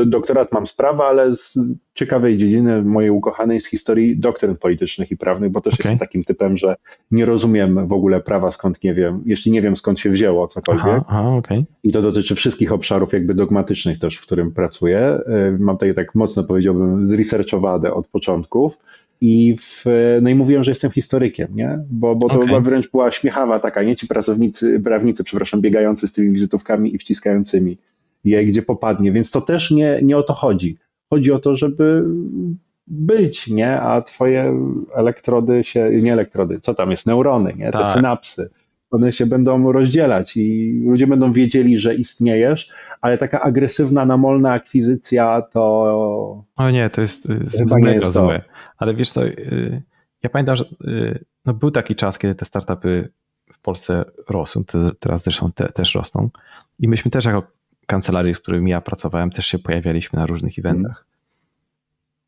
doktorat mam sprawę, ale z ciekawej dziedziny mojej ukochanej z historii doktryn politycznych i prawnych, bo też okay. jestem takim typem, że nie rozumiem w ogóle prawa skąd nie wiem, jeśli nie wiem skąd się wzięło cokolwiek. Aha, aha, okay. I to dotyczy wszystkich obszarów jakby dogmatycznych też, w którym pracuję. Y, mam tutaj tak mocno powiedziałbym zresearchowane od początków. I, w, no i mówiłem, że jestem historykiem, nie? Bo, bo to okay. wręcz była śmiechawa taka, nie ci pracownicy, prawnicy, przepraszam, biegający z tymi wizytówkami i wciskającymi je gdzie popadnie, więc to też nie, nie o to chodzi. Chodzi o to, żeby być, nie? A twoje elektrody się, nie elektrody, co tam jest, neurony, nie? Te tak. synapsy, one się będą rozdzielać i ludzie będą wiedzieli, że istniejesz, ale taka agresywna, namolna akwizycja to... O nie, to jest, jest mega złe. Ale wiesz co, y, ja pamiętam, że y, no był taki czas, kiedy te startupy w Polsce rosły, teraz zresztą te, też rosną i myśmy też jako kancelarii, z którymi ja pracowałem, też się pojawialiśmy na różnych eventach.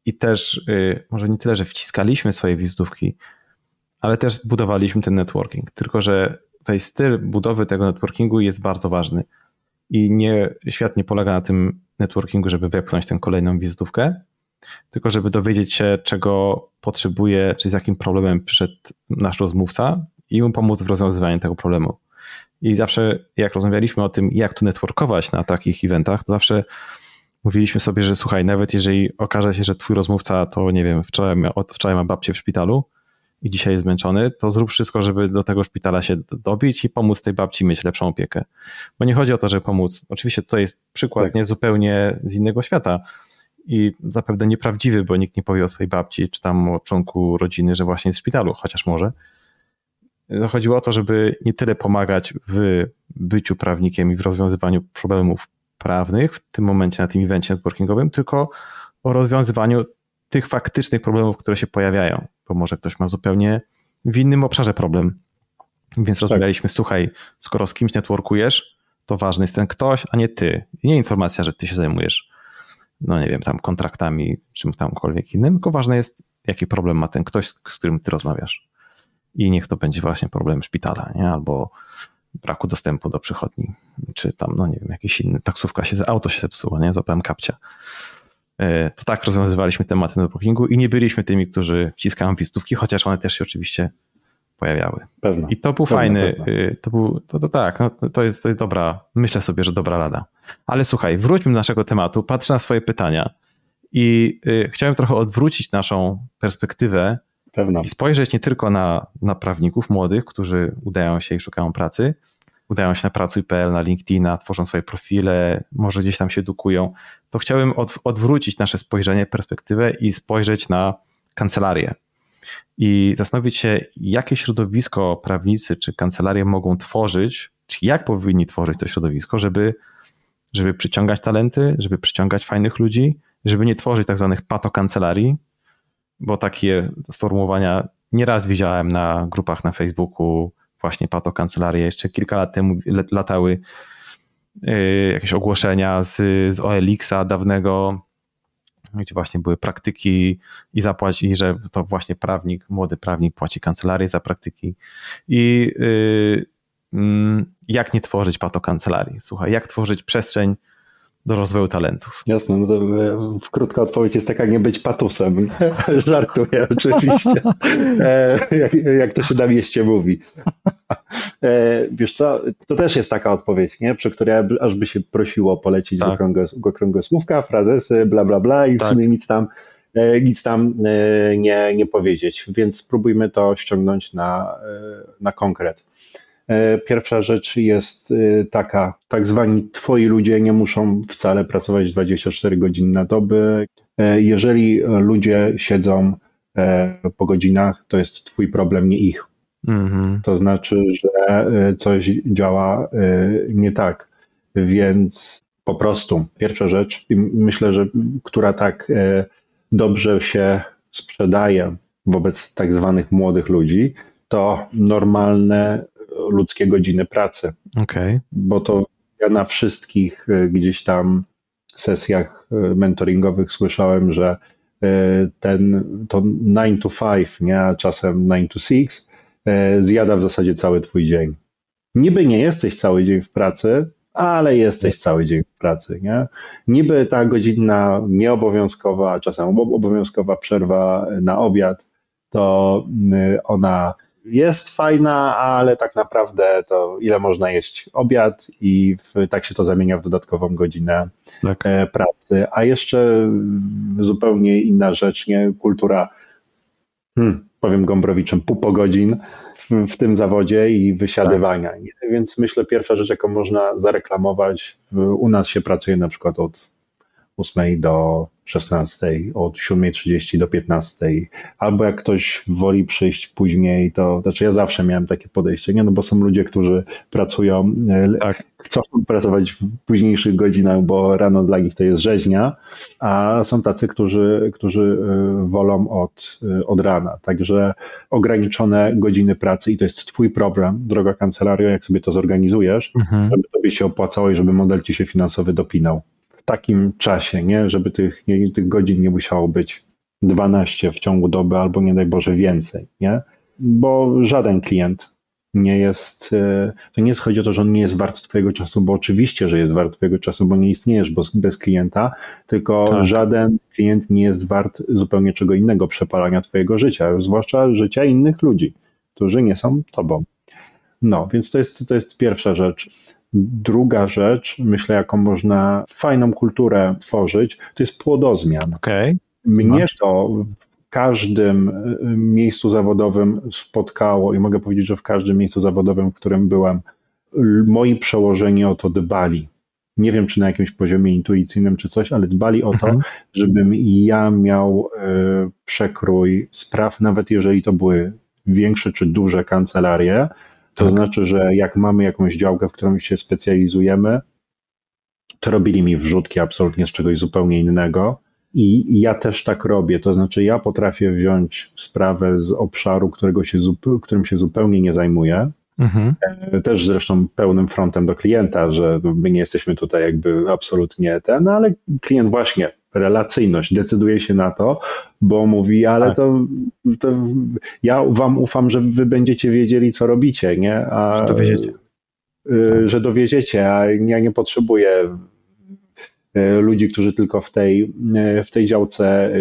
I też y, może nie tyle, że wciskaliśmy swoje wizytówki, ale też budowaliśmy ten networking. Tylko, że tutaj styl budowy tego networkingu jest bardzo ważny. I nie, świat nie polega na tym networkingu, żeby wepchnąć tę kolejną wizytówkę, tylko żeby dowiedzieć się, czego potrzebuje, czy z jakim problemem przyszedł nasz rozmówca i mu pomóc w rozwiązywaniu tego problemu. I zawsze, jak rozmawialiśmy o tym, jak tu networkować na takich eventach, to zawsze mówiliśmy sobie, że słuchaj, nawet jeżeli okaże się, że twój rozmówca to, nie wiem, wczoraj, wczoraj ma babcię w szpitalu i dzisiaj jest zmęczony, to zrób wszystko, żeby do tego szpitala się dobić i pomóc tej babci mieć lepszą opiekę. Bo nie chodzi o to, żeby pomóc. Oczywiście tutaj jest przykład tak. nie zupełnie z innego świata, i zapewne nieprawdziwy, bo nikt nie powie o swojej babci czy tam o członku rodziny, że właśnie jest w szpitalu, chociaż może. Chodziło o to, żeby nie tyle pomagać w byciu prawnikiem i w rozwiązywaniu problemów prawnych w tym momencie na tym evencie networkingowym, tylko o rozwiązywaniu tych faktycznych problemów, które się pojawiają, bo może ktoś ma zupełnie w innym obszarze problem. Więc tak. rozmawialiśmy, słuchaj, skoro z kimś networkujesz, to ważny jest ten ktoś, a nie ty. Nie informacja, że ty się zajmujesz, no nie wiem, tam kontraktami, czym tamkolwiek innym, tylko ważne jest, jaki problem ma ten ktoś, z którym ty rozmawiasz. I niech to będzie właśnie problem szpitala, nie? albo braku dostępu do przychodni, czy tam, no nie wiem, jakiś inny, taksówka się, auto się zepsuło, nie, złapałem kapcia. E, to tak rozwiązywaliśmy tematy networkingu i nie byliśmy tymi, którzy wciskają wizytówki, chociaż one też się oczywiście pojawiały. Pewno. I to był pewno, fajny, pewno. Y, to był, to, to tak, no, to, jest, to jest dobra, myślę sobie, że dobra rada. Ale słuchaj, wróćmy do naszego tematu, patrzę na swoje pytania i y, chciałem trochę odwrócić naszą perspektywę pewno. i spojrzeć nie tylko na, na prawników młodych, którzy udają się i szukają pracy, udają się na pracuj.pl, na LinkedIna, tworzą swoje profile, może gdzieś tam się edukują, to chciałbym od, odwrócić nasze spojrzenie, perspektywę i spojrzeć na kancelarię i zastanowić się, jakie środowisko prawnicy czy kancelarie mogą tworzyć, czy jak powinni tworzyć to środowisko, żeby, żeby przyciągać talenty, żeby przyciągać fajnych ludzi, żeby nie tworzyć tak zwanych patokancelarii, bo takie sformułowania nieraz widziałem na grupach na Facebooku, właśnie patokancelarie. Jeszcze kilka lat temu latały y, jakieś ogłoszenia z, z OLX-a dawnego, gdzie właśnie były praktyki i zapłaci, że to właśnie prawnik, młody prawnik płaci kancelarię za praktyki. I yy, jak nie tworzyć pato kancelarii? Słuchaj, jak tworzyć przestrzeń do rozwoju talentów. Jasne, no to e, krótka odpowiedź jest taka, nie być patusem. Żartuję oczywiście, e, jak, jak, to się na mieście mówi. E, wiesz co, to też jest taka odpowiedź, nie? przy której aż by się prosiło polecić tak. go okrągłosłówka, frazesy, bla, bla, bla i w tak. sumie nic tam, nic tam nie, nie powiedzieć, więc spróbujmy to ściągnąć na, na konkret. E, pierwsza rzecz jest e, taka, tak zwani twoi ludzie nie muszą wcale pracować 24 godziny na dobę. E, jeżeli ludzie siedzą po godzinach, to jest twój problem, nie ich. Mhm. To znaczy, że coś działa nie tak. Więc po prostu pierwsza rzecz, myślę, że która tak dobrze się sprzedaje wobec tak zwanych młodych ludzi, to normalne ludzkie godziny pracy. Okay. Bo to ja na wszystkich e, gdzieś tam sesjach e, mentoringowych słyszałem, że e, ten to 9 to 5, nie, a czasem 9 to 6 zjada w zasadzie cały twój dzień. Niby nie jesteś cały dzień w pracy, ale jesteś cały dzień w pracy, nie? Niby ta godzinna nieobowiązkowa, a czasem obowiązkowa przerwa na obiad, to ona jest fajna, ale tak naprawdę to ile można jeść obiad i w, tak się to zamienia w dodatkową godzinę tak. E, pracy. A jeszcze zupełnie inna rzecz, nie? Kultura, hmm, powiem Gombrowiczem, pół po godzin w, w tym zawodzie i wysiadywania. Tak. Więc myślę, pierwsza rzecz, jaką można zareklamować, u nas się pracuje na przykład od 8 do 16, od 7.30 do 15, albo jak ktoś woli przyjść później, to znaczy ja zawsze miałem takie podejście, nie? No bo są ludzie, którzy pracują, e, tak. chcą pracować w późniejszych godzinach, bo rano dla nich to jest rzeźnia, a są tacy, którzy, którzy e, wolą od, e, od rana. Także ograniczone godziny pracy i to jest twój problem, droga kancelario, jak sobie to zorganizujesz, mhm. żeby tobie się opłacało i żeby model ci się finansowy dopinał takim czasie, nie? żeby tych, nie, tych godzin nie musiało być 12 w ciągu doby albo nie daj Boże więcej, nie? bo żaden klient nie jest, e, to nie chodzi o to, że on nie jest wart Twojego czasu, bo oczywiście, że jest wart Twojego czasu, bo nie istniejesz bez klienta, tylko tak. żaden klient nie jest wart zupełnie czego innego przepalania Twojego życia, zwłaszcza życia innych ludzi, którzy nie są Tobą. No, więc to jest, to jest pierwsza rzecz. Druga rzecz, myślę, jaką można fajną kulturę tworzyć, to jest płodozmian. Okay. Mnie to w każdym y, miejscu zawodowym spotkało i mogę powiedzieć, że w każdym miejscu zawodowym, w którym byłem, moi przełożeni o to dbali. Nie wiem, czy na jakimś poziomie intuicyjnym, czy coś, ale dbali o to, mhm. żebym ja miał y, przekrój spraw, nawet jeżeli to były większe czy duże kancelarie, to tak. znaczy, że jak mamy jakąś działkę, w którą się specjalizujemy, to robili mi wrzutki absolutnie z czegoś zupełnie innego. I ja też tak robię, to znaczy ja potrafię wziąć sprawę z obszaru, którego się, którym się zupełnie nie zajmuję, Mhm. E, też zresztą pełnym frontem do klienta, że my nie jesteśmy tutaj jakby absolutnie ten, ale klient właśnie, relacyjność, decyduje się na to, bo mówi, ale tak. to, to, ja wam ufam, że wy będziecie wiedzieli, co robicie, nie? A, że dowiedziecie. Y, że dowiedziecie, a ja nie potrzebuję y, ludzi, którzy tylko w tej, y, w tej działce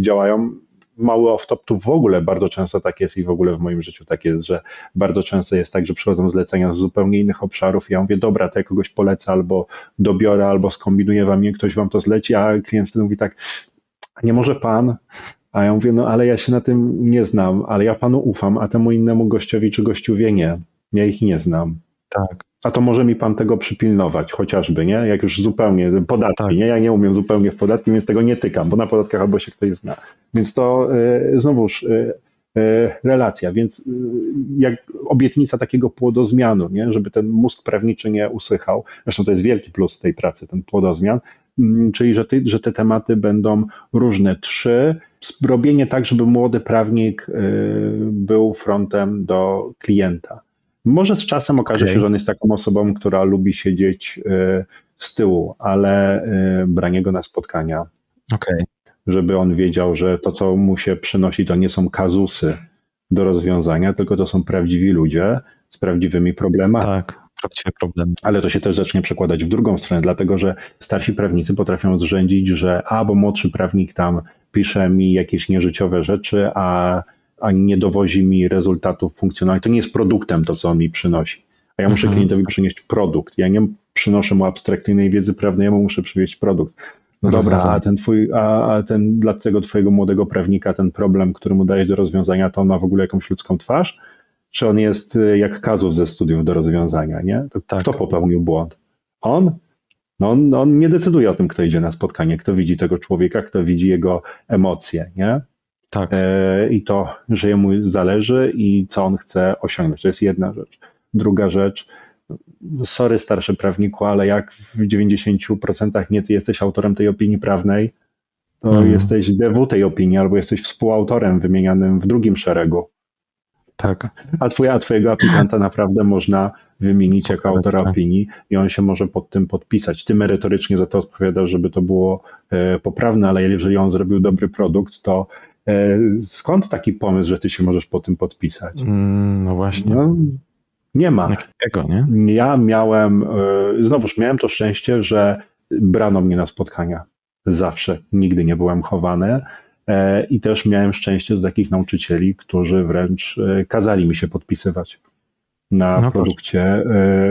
działają mały off-top tu w ogóle bardzo często tak jest i w ogóle w moim życiu tak jest, że bardzo często jest tak, że przychodzą zlecenia z zupełnie innych obszarów i ja mówię, dobra, to ja kogoś polecę albo dobiorę, albo skombinuję wam je, ktoś wam to zleci, a klient wtedy mówi tak, nie może pan, a ja mówię, no ale ja się na tym nie znam, ale ja panu ufam, a temu innemu gościowi czy gościuwie nie. Ja ich nie znam. Tak. A to może mi pan tego przypilnować, chociażby, nie? Jak już zupełnie, podatki, tak. nie? Ja nie umiem zupełnie w podatki, więc tego nie tykam, bo na podatkach albo się ktoś zna. Więc to y, znowuż y, y, relacja, więc jak obietnica takiego płodozmianu, nie? żeby ten mózg prawniczy nie usychał. Zresztą to jest wielki plus tej pracy, ten płodozmian, mm, czyli że, ty, że te tematy będą różne. Trzy, robienie tak, żeby młody prawnik był frontem do klienta może z czasem okaże okay. się, że on jest taką osobą, która lubi siedzieć y, z tyłu, ale y, branie go na spotkania. Okay. Żeby on wiedział, że to, co mu się przynosi, to nie są kazusy do rozwiązania, tylko to są prawdziwi ludzie z prawdziwymi problemami. Tak, prawdziwe problemy. Ale to się też zacznie przekładać w drugą stronę, dlatego że starsi prawnicy potrafią zrzędzić, że a, bo młodszy prawnik tam pisze mi jakieś nieżyciowe rzeczy, a ani nie dowozi mi rezultatów funkcjonalnych. To nie jest produktem to, co on mi przynosi. A ja muszę mhm. klientowi przynieść produkt. Ja nie przynoszę mu abstrakcyjnej wiedzy prawnej, ja mu muszę przywieźć produkt. No dobra, a ten twój, a, a ten dla tego twojego młodego prawnika ten problem, który mu dajesz do rozwiązania, to on ma w ogóle jakąś ludzką twarz? Czy on jest y, jak kazów ze studiów do rozwiązania, nie? To tak. Kto popełnił błąd? On? No on, on nie decyduje o tym, kto idzie na spotkanie, kto widzi tego człowieka, kto widzi jego emocje, nie? Tak. E, I to, że jemu zależy i co on chce osiągnąć. To jest jedna rzecz. Druga rzecz, sorry starszy prawniku, ale jak w 90% nie jesteś autorem tej opinii prawnej, to mm. jesteś DW tej opinii albo jesteś współautorem wymienianym w drugim szeregu. Tak. A, twój, a twojego aplikanta naprawdę można wymienić jako autora opinii i on się może pod tym podpisać. Ty merytorycznie za to odpowiadasz, żeby to było e, poprawne, ale jeżeli on zrobił dobry produkt, to skąd taki pomysł, że ty się możesz po tym podpisać? Mm, no właśnie. No, nie ma. Jakiego, nie? Ja miałem, e, znowuż miałem to szczęście, że brano mnie na spotkania. Zawsze. Nigdy nie byłem chowany. E, I też miałem szczęście do takich nauczycieli, którzy wręcz kazali mi się podpisywać na, no produkcie,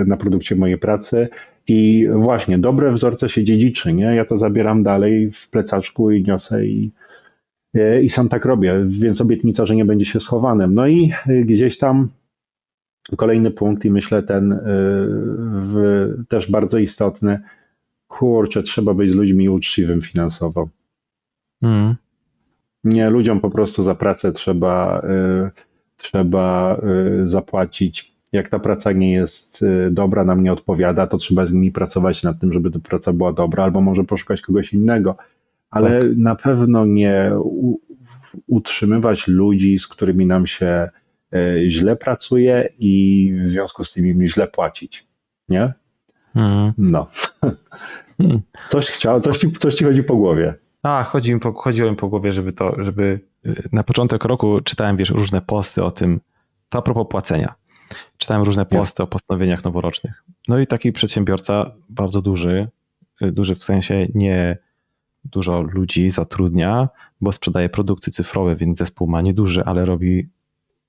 na produkcie mojej pracy. I właśnie, dobre wzorce się dziedziczy, nie? Ja to zabieram dalej w plecaczku i niosę i, E, i sam tak robię, więc obietnica, że nie będzie się schowanym. No i e, gdzieś tam kolejny punkt i myślę ten e, w, też bardzo istotny, kurczę, trzeba być z ludźmi uczciwym finansowo. Mm. Nie, ludziom po prostu za pracę trzeba, trzeba zapłacić. Jak ta praca nie jest dobra, nam nie odpowiada, to trzeba z nimi pracować nad tym, żeby ta praca była dobra, albo może poszukać kogoś innego ale tak. na pewno nie utrzymywać ludzi, z którymi nam się e, źle pracuje i w związku z tym im źle płacić. Nie? Hmm. No. Hmm. Coś, chciał, coś, ci, coś ci chodzi po głowie. A, chodzi mi po, chodziło mi po głowie, żeby to, żeby e, na początek roku czytałem, wiesz, różne posty o tym, to a propos płacenia. Czytałem różne posty o postanowieniach noworocznych. No i taki przedsiębiorca, bardzo duży, e, duży w sensie nie dużo ludzi zatrudnia, bo sprzedaje produkty cyfrowe, więc zespół ma nieduży, ale robi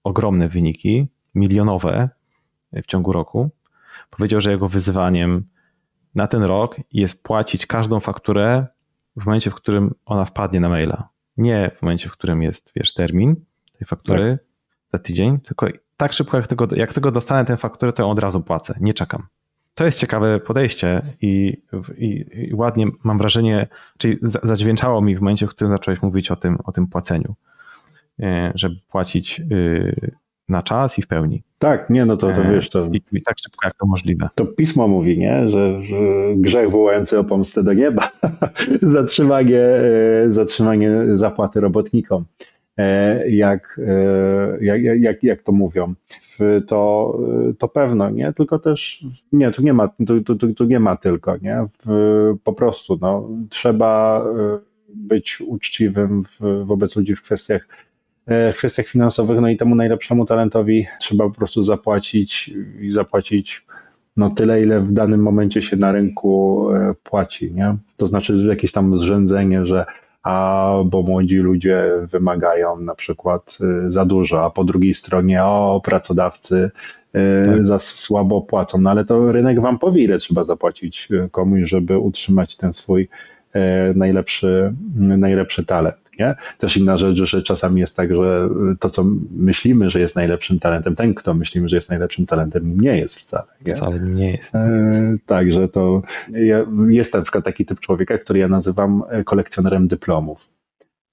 ogromne wyniki, milionowe w ciągu roku. Powiedział, że jego wyzwaniem na ten rok jest płacić każdą fakturę w momencie, w którym ona wpadnie na maila. Nie w momencie, w którym jest, wiesz, termin tej faktury tak. za tydzień, tylko tak szybko, jak tego, jak tego dostanę tę fakturę, to ją od razu płacę. Nie czekam. To jest ciekawe podejście i, i, i, ładnie mam wrażenie, czyli zadźwięczało mi w momencie, w którym zacząłeś mówić o tym, o tym płaceniu, e, żeby płacić y, na czas i w pełni. Tak, nie, no to, to wiesz, to... I, I, tak szybko jak to możliwe. To pismo mówi, nie, że, że grzech wołający o pomstę do nieba, zatrzymanie, zatrzymanie zapłaty robotnikom. E, jak, e, jak, jak, jak to mówią. To, to pewno, nie? Tylko też, nie, tu nie ma, tu, tu, tu nie ma tylko, nie? Po prostu, no, trzeba e, być uczciwym wobec ludzi w kwestiach, w kwestiach finansowych, no i temu najlepszemu talentowi trzeba po prostu zapłacić i zapłacić no tyle, ile w danym momencie się na rynku płaci, nie? To znaczy jakieś tam zrzędzenie, że a bo młodzi ludzie wymagają na przykład y, za dużo, a po drugiej stronie o pracodawcy y, tak. za słabo płacą. No ale to rynek wam powie, ile trzeba zapłacić y, komuś, żeby utrzymać ten swój najlepszy, najlepszy talent. Nie? Też inna rzecz, że czasami jest tak, że to, co myślimy, że jest najlepszym talentem, ten, kto myślimy, że jest najlepszym talentem, nie jest wcale. Nie? Wcale nie jest. E, także to jest na przykład taki typ człowieka, który ja nazywam kolekcjonerem dyplomów.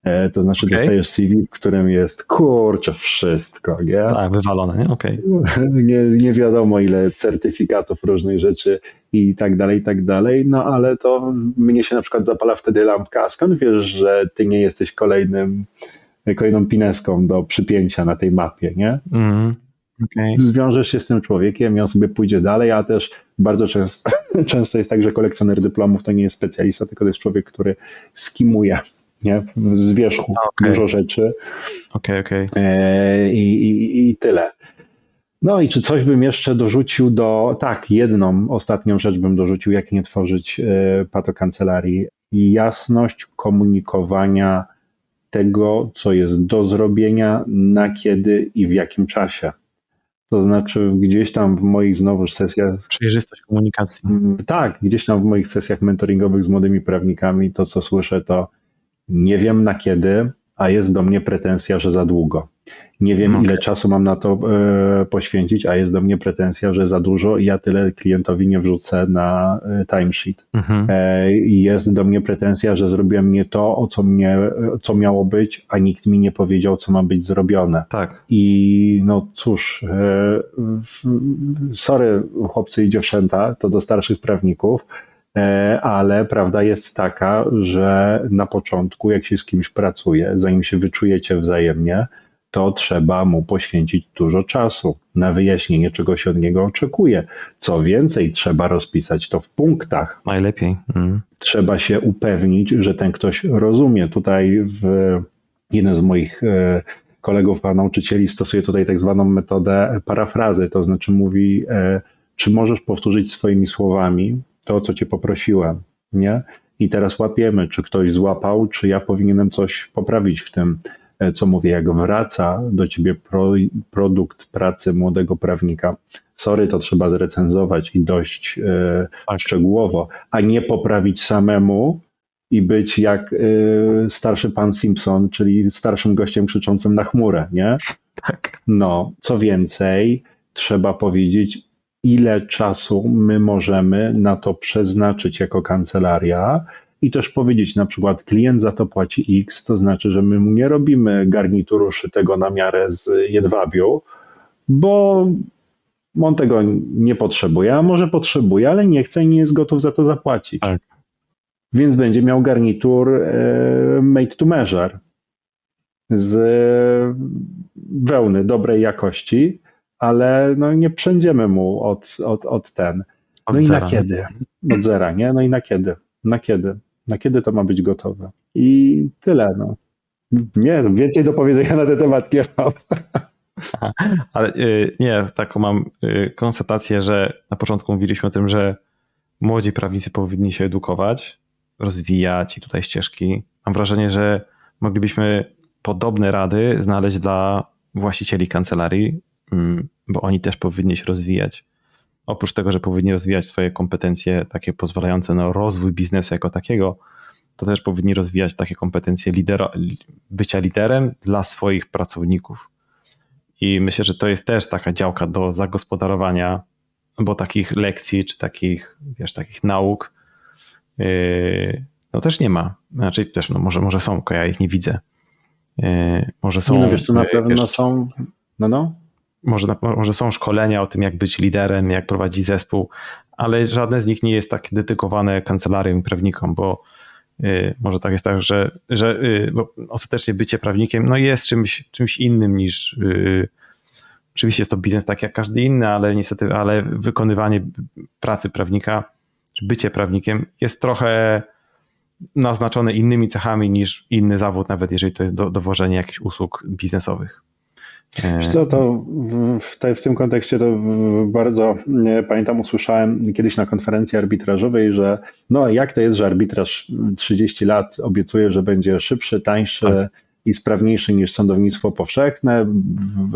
E, to znaczy okay. dostajesz CV, w którym jest kurczę wszystko, nie? Tak, wywalone, nie? Okay. Nie, nie wiadomo ile certyfikatów różnych rzeczy i tak dalej, i tak dalej, no ale to mnie się na przykład zapala wtedy lampka, a skąd wiesz, że ty nie jesteś kolejnym, kolejną pineską do przypięcia na tej mapie, nie? Mm. Okay. Zwiążesz się z tym człowiekiem i on sobie pójdzie dalej, a też bardzo często, często jest tak, że kolekcjoner dyplomów to nie jest specjalista, tylko to jest człowiek, który skimuje nie? z wierzchu okay. dużo rzeczy. Okej, okay, okej. Okay. I, i, I tyle. No i czy coś bym jeszcze dorzucił do. Tak, jedną ostatnią rzecz bym dorzucił, jak nie tworzyć e, patokancelarii. Jasność komunikowania tego, co jest do zrobienia, na kiedy i w jakim czasie. To znaczy, gdzieś tam w moich znowu sesjach. Przejrzystość komunikacji. Tak, gdzieś tam w moich sesjach mentoringowych z młodymi prawnikami to, co słyszę, to nie wiem na kiedy, a jest do mnie pretensja, że za długo. Nie wiem, okay. ile czasu mam na to e, poświęcić, a jest do mnie pretensja, że za dużo i ja tyle klientowi nie wrzucę na e, timesheet. Mhm. E, jest do mnie pretensja, że zrobiłem nie to, o co, mnie, co miało być, a nikt mi nie powiedział, co ma być zrobione. Tak. I no cóż, e, sorry chłopcy i dziewczęta, to do starszych prawników, ale prawda jest taka, że na początku, jak się z kimś pracuje, zanim się wyczujecie wzajemnie, to trzeba mu poświęcić dużo czasu na wyjaśnienie, czego się od niego oczekuje. Co więcej, trzeba rozpisać to w punktach. Najlepiej. Mm. Trzeba się upewnić, że ten ktoś rozumie. Tutaj w, jeden z moich e, kolegów, pan nauczycieli, stosuje tutaj tak zwaną metodę parafrazy, to znaczy mówi, e, czy możesz powtórzyć swoimi słowami to, co cię poprosiłem, nie? I teraz łapiemy, czy ktoś złapał, czy ja powinienem coś poprawić w tym, e, co mówię. Jak wraca do ciebie pro, produkt pracy młodego prawnika, sorry, to trzeba zrecenzować i dość tak. szczegółowo, a nie poprawić samemu i być jak e, starszy pan Simpson, czyli starszym gościem krzyczącym na chmurę, nie? Tak. No, co więcej, trzeba powiedzieć, ile czasu my możemy na to przeznaczyć jako kancelaria i też powiedzieć na przykład klient za to płaci X, to znaczy, że my mu nie robimy garnituru szytego na miarę z jedwabiu, bo on tego nie potrzebuje, a może potrzebuje, ale nie chce i nie jest gotów za to zapłacić. Tak. Więc będzie miał garnitur e, made to measure z wełny dobrej jakości, ale no nie przędziemy mu od, od, od ten. No od i zera. na kiedy? Od zera, nie? No i na kiedy? Na kiedy? Na kiedy to ma być gotowe? I tyle, no. Nie, więcej do powiedzenia na ten temat nie mam. Ale y, nie, taką mam y, konstatację, że na początku mówiliśmy o tym, że młodzi prawnicy powinni się edukować, rozwijać i tutaj ścieżki. Mam wrażenie, że moglibyśmy podobne rady znaleźć dla właścicieli kancelarii, bo oni też powinni się rozwijać. Oprócz tego, że powinni rozwijać swoje kompetencje takie pozwalające na rozwój biznesu jako takiego, to też powinni rozwijać takie kompetencje lidera, bycia liderem dla swoich pracowników. I myślę, że to jest też taka działka do zagospodarowania, bo takich lekcji czy takich, wiesz, takich nauk yy, no też nie ma. Znaczy też, no może, może są, tylko ja ich nie widzę. Yy, może są. No wiesz, to na pewno wiesz, są. No, no. Może, może są szkolenia o tym, jak być liderem, jak prowadzić zespół, ale żadne z nich nie jest tak dedykowane kancelariom i prawnikom, bo y, może tak jest tak, że, że y, ostatecznie bycie prawnikiem no jest czymś, czymś innym niż y, oczywiście jest to biznes tak jak każdy inny, ale niestety, ale wykonywanie pracy prawnika, bycie prawnikiem jest trochę naznaczone innymi cechami niż inny zawód, nawet jeżeli to jest do, dowożenie jakichś usług biznesowych. Wiesz co, to w, te, w, tym kontekście to bardzo pamiętam, usłyszałem kiedyś na konferencji arbitrażowej, że no jak to jest, że arbitraż 30 lat obiecuje, że będzie szybszy, tańszy, tak i sprawniejszy niż sądownictwo powszechne,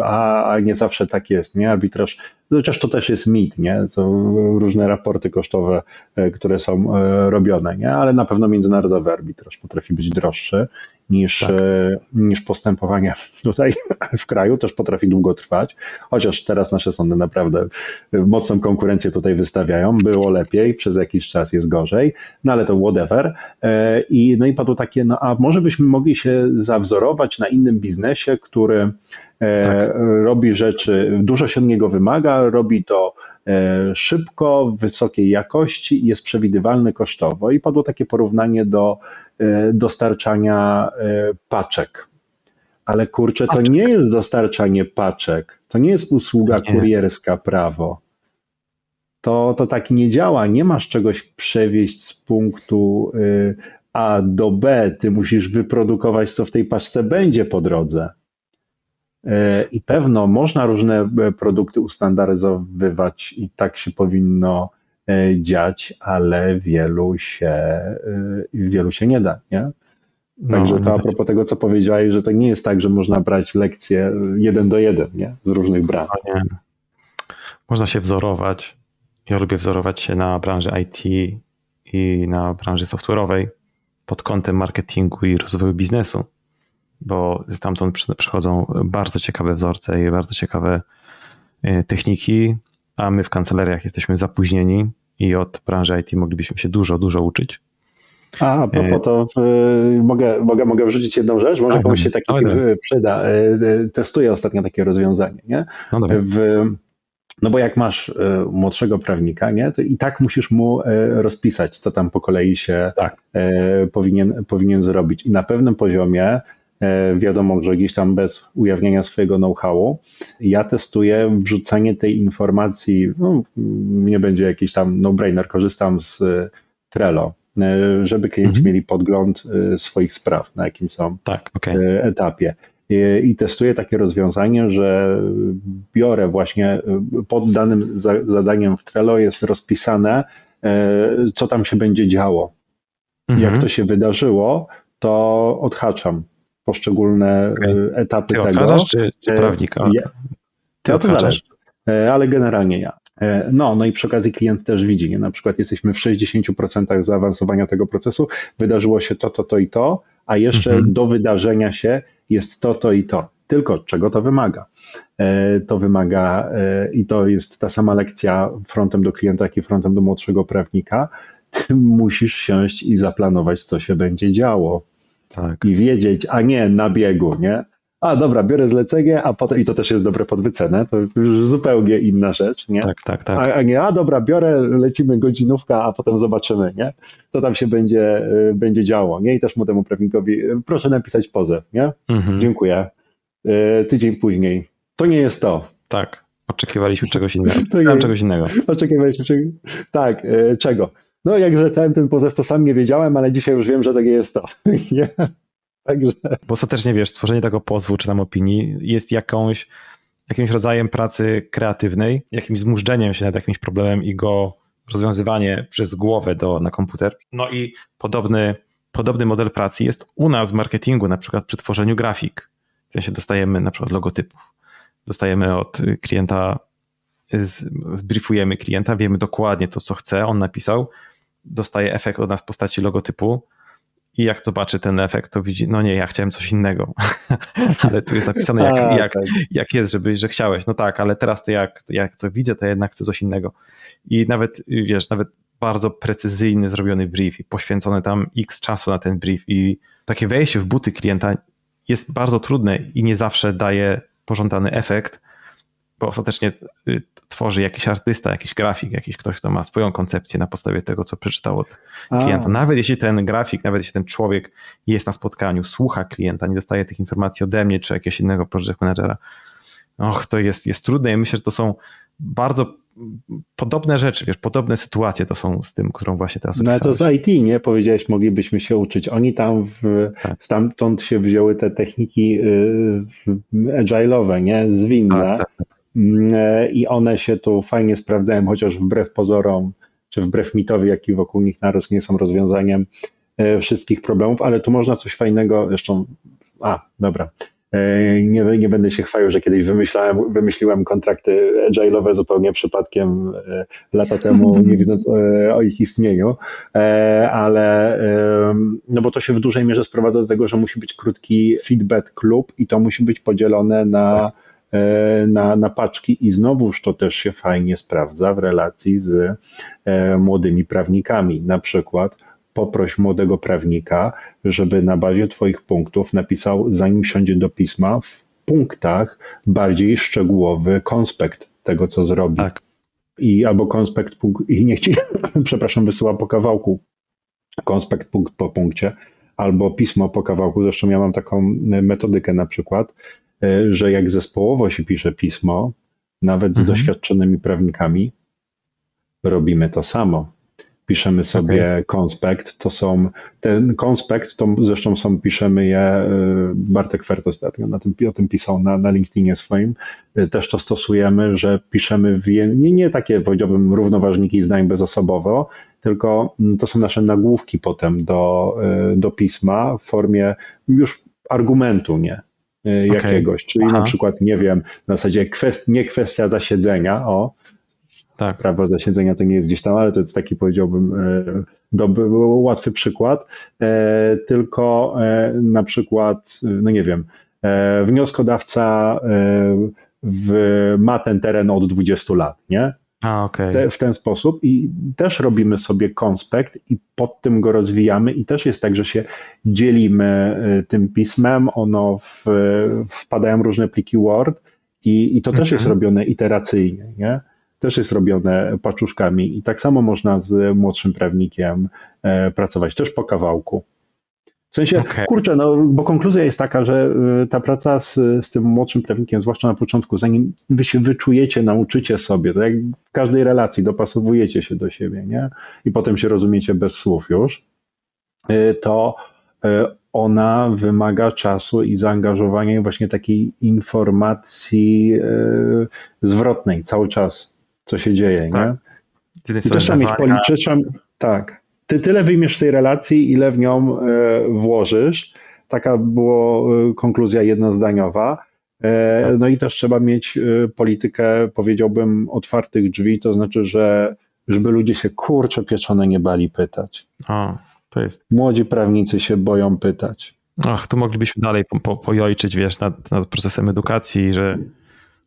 a nie zawsze tak jest, nie? Arbitraż, chociaż to też jest mit, nie? Są różne raporty kosztowe, e, które są e, robione, nie? Ale na pewno międzynarodowy arbitraż potrafi być droższy niż, tak. E, niż postępowanie tutaj w kraju, też potrafi długo trwać, chociaż teraz nasze sądy naprawdę mocną konkurencję tutaj wystawiają. Było lepiej, przez jakiś czas jest gorzej, no ale to whatever. I, no i padło takie, no a może byśmy mogli się zawzorować na innym biznesie, który tak. robi rzeczy, dużo się od niego wymaga, robi to szybko, wysokiej jakości i jest przewidywalny kosztowo. I padło takie porównanie do E, dostarczania e, paczek. Ale kurczę, to nie jest dostarczanie paczek. To nie jest usługa nie. kurierska prawo. To, to tak nie działa. Nie masz czegoś przewieźć z punktu e, A do B. Ty musisz wyprodukować, co w tej paczce będzie po drodze. I pewno można różne produkty ustandaryzowywać i tak się powinno E, dziać, ale wielu się, e, wielu się nie da, nie? Także no, to a propos tego, co powiedziałeś, że to nie jest tak, że można brać lekcje jeden do jeden, nie? Z różnych branż. Nie. Można się wzorować. Ja lubię wzorować się na branży IT i na branży software'owej pod kątem marketingu i rozwoju biznesu, bo stamtąd przychodzą bardzo ciekawe wzorce i bardzo ciekawe e, techniki, a my w kancelariach jesteśmy zapóźnieni i od branży IT moglibyśmy się dużo, dużo uczyć. A, po, po to w, mogę, mogę, mogę wrzucić jedną rzecz, może komuś się taki tip przyda. E, e, testuję ostatnio takie rozwiązanie, nie? No, w, no bo jak masz e, młodszego prawnika, nie, to i tak musisz mu rozpisać, co tam po kolei się tak. powinien, powinien zrobić. I na pewnym poziomie E, wiadomo, że gdzieś tam bez ujawniania swojego know-howu. Ja testuję wrzucenie tej informacji, no, nie będzie jakiś tam no-brainer, korzystam z e, Trello, e, żeby klienci mhm. mieli podgląd swoich spraw, na jakim są tak, okay. etapie. I testuję takie rozwiązanie, że biorę właśnie pod danym zadaniem w Trello jest rozpisane, co tam się będzie działo. Mhm. Jak to się wydarzyło, to odhaczam poszczególne okay. Y, etapy Ty tego. Czy, czy e, prawnika? Ja, Ty no to zależy, e, ale generalnie ja. E, no, no i przy okazji klient też widzi, nie? na przykład jesteśmy w 60% zaawansowania tego procesu, wydarzyło się to, to, to i to, a jeszcze mhm. do wydarzenia się jest to, to i to. Tylko czego to wymaga? To wymaga i to jest ta sama lekcja frontem do klienta, jak i frontem do młodszego prawnika. Ty musisz siąść i zaplanować, co się będzie działo tak. i wiedzieć, a nie na biegu, nie? A dobra, biorę zlecenie, a potem, i to też jest dobre pod wycenę, to już zupełnie inna rzecz, nie? Tak, tak, tak. A, a nie, a dobra, biorę, lecimy godzinówka, a potem zobaczymy, nie? Co tam się będzie, y, będzie działo, nie? I też mu temu prawnikowi, y, proszę napisać pozew, nie? Mhm. Dziękuję. Y, tydzień później. To nie jest to. Tak. Oczekiwaliśmy czegoś innego. To nie, czegoś innego. Oczekiwaliśmy czegoś. Tak, czego? No, jak zacząłem ten pozew, to sam nie wiedziałem, ale dzisiaj już wiem, że tak jest to. nie? Także. Bo ostatecznie wiesz, stworzenie tego pozwu czy tam opinii jest jakąś, jakimś rodzajem pracy kreatywnej, jakimś zmużdżeniem się nad jakimś problemem i go rozwiązywanie przez głowę do, na komputer. No i podobny, podobny model pracy jest u nas w marketingu, na przykład przy tworzeniu grafik. W sensie dostajemy na przykład logotypów. Dostajemy od klienta, zbriefujemy klienta, wiemy dokładnie to, co chce, on napisał, dostaje efekt od nas w postaci logotypu i jak zobaczy ten efekt, to widzi, no nie, ja chciałem coś innego, ale tu jest napisane jak, A, jak, tak. jak jest, żeby, że chciałeś, no tak, ale teraz to jak, jak to widzę, to jednak chcę coś innego. I nawet, wiesz, nawet bardzo precyzyjny zrobiony brief i poświęcone tam x czasu na ten brief i takie wejście w buty klienta jest bardzo trudne i nie zawsze daje pożądany efekt, bo ostatecznie y, tworzy jakiś artysta, jakiś grafik, jakiś ktoś, kto ma swoją koncepcję na podstawie tego, co przeczytał od klienta. A. Nawet jeśli ten grafik, nawet jeśli ten człowiek jest na spotkaniu, słucha klienta, nie dostaje tych informacji ode mnie czy jakiegoś innego project managera, och, to jest, jest trudne i myślę, że to są bardzo podobne rzeczy, wiesz, podobne sytuacje to są z tym, którą właśnie teraz No ale to z IT, nie? Powiedziałeś, moglibyśmy się uczyć. Oni tam w, tak. stamtąd się wzięły te techniki y, agile'owe, nie? Zwinne. Tak, tak, tak. I one się tu fajnie sprawdzają, chociaż wbrew pozorom, czy wbrew mitowi, jaki wokół nich narósł, nie są rozwiązaniem e, wszystkich problemów, ale tu można coś fajnego, zresztą, a, dobra, E, nie, nie będę się chwalił, że kiedyś wymyślałem, wymyśliłem kontrakty agile'owe zupełnie przypadkiem e, lata temu, nie wiedząc o, ich istnieniu, e, ale no bo to się w dużej mierze sprowadza do tego, że musi być krótki feedback klub i to musi być podzielone na na, na paczki i znowuż to też się fajnie sprawdza w relacji z młodymi prawnikami. Na przykład poproś młodego prawnika, żeby na bazie Twoich punktów napisał, zanim siądzie do pisma, w punktach bardziej szczegółowy konspekt tego, co zrobi. Tak. I albo konspekt, i niech ci, przepraszam, wysyła po kawałku konspekt punkt po punkcie, albo pismo po kawałku. Zresztą ja mam taką metodykę na przykład, e, że jak zespołowo się pisze pismo, nawet z mhm. doświadczonymi prawnikami, robimy to samo piszemy sobie okay. konspekt, to są, ten konspekt, to zresztą są, piszemy je, y, Bartek Fert ostatnio na tym, o tym pisał na, na LinkedInie swoim, y, też to stosujemy, że piszemy w, nie, nie takie powiedziałbym równoważniki zdań bezosobowo, tylko mm, to są nasze nagłówki potem do, do pisma w formie już argumentu, nie? Jakiegoś, okay. czyli Aha. na przykład, nie wiem, na zasadzie kwest, nie kwestia zasiedzenia, o, tak. Prawo zasiedzenia to nie jest gdzieś tam, ale to jest taki powiedziałbym e, dobry, łatwy przykład. E, tylko e, na przykład, no nie wiem, wnioskodawca w, ma ten teren od 20 lat, nie? A, okay. Te, w ten sposób i też robimy sobie konspekt i pod tym go rozwijamy i też jest tak, że się dzielimy tym pismem, ono w, wpadają różne pliki Word i, i to też jest mhm. robione iteracyjnie, nie? też jest robione paczuszkami i tak samo można z młodszym prawnikiem e, pracować, też po kawałku. W sensie, okay. kurczę, no, bo konkluzja jest taka, że e, ta praca z, z tym młodszym prawnikiem, zwłaszcza na początku, zanim wy się wyczujecie, nauczycie sobie, to jak w każdej relacji dopasowujecie się do siebie, nie? I potem się rozumiecie bez słów już, e, to ona wymaga czasu i zaangażowania i właśnie takiej informacji zwrotnej cały czas co się dzieje, tak. nie? I też trzeba mieć policzyczą, tak. Ty tyle wyjmiesz z tej relacji, ile w nią e, włożysz. Taka była e, konkluzja jednozdaniowa. E, tak. No i też trzeba mieć politykę, powiedziałbym, otwartych drzwi, to znaczy, że żeby ludzie się kurcze pieczone nie bali pytać. A, to jest. Młodzi prawnicy się boją pytać. Ach, tu moglibyśmy dalej po, po, pojojczyć, wiesz, nad, nad procesem edukacji, że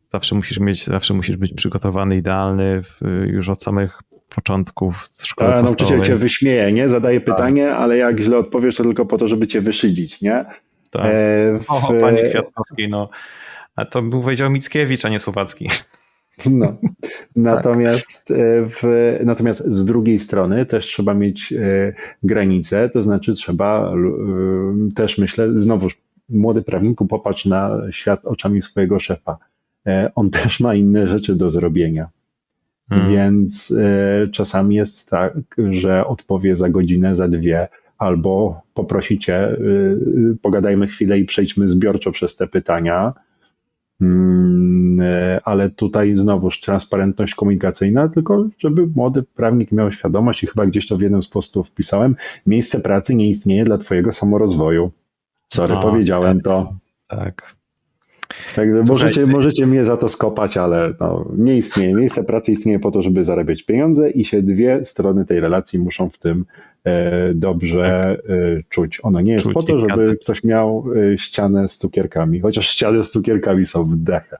zawsze musisz mieć, zawsze musisz być przygotowany, idealny w, już od samych początków szkoły nauczyciel cię wyśmieje, nie? Zadaje tak. pytanie, ale jak źle odpowiesz, to tylko po to, żeby cię wyszydzić, nie? Tak. E, w... O, panie Kwiatkowski, no. A to był powiedział Mickiewicz, a nie Słowacki. No. Tak. Natomiast, tak. w, natomiast z drugiej strony też trzeba mieć e, granice, to znaczy trzeba e, też myślę, znowuż młody prawniku popatrz na świat oczami swojego szefa on też ma inne rzeczy do zrobienia. Hmm. Więc e, czasami jest tak, że odpowie za godzinę, za dwie, albo poprosicie, e, pogadajmy chwilę i przejdźmy zbiorczo przez te pytania. Mm, ale tutaj znowuż transparentność komunikacyjna, tylko żeby młody prawnik miał świadomość i chyba gdzieś to w jednym z postów wpisałem, miejsce pracy nie istnieje dla Twojego samorozwoju. Sorry, powiedziałem tak, to. Tak. Także możecie, możecie mnie za to skopać, ale no, nie istnieje. Miejsce pracy istnieje po to, żeby zarabiać pieniądze i się dwie strony tej relacji muszą w tym e, dobrze tak. e, czuć. Ono nie jest czuć po to, żeby ktoś miał e, ścianę z cukierkami, chociaż ściany z cukierkami są w dechę.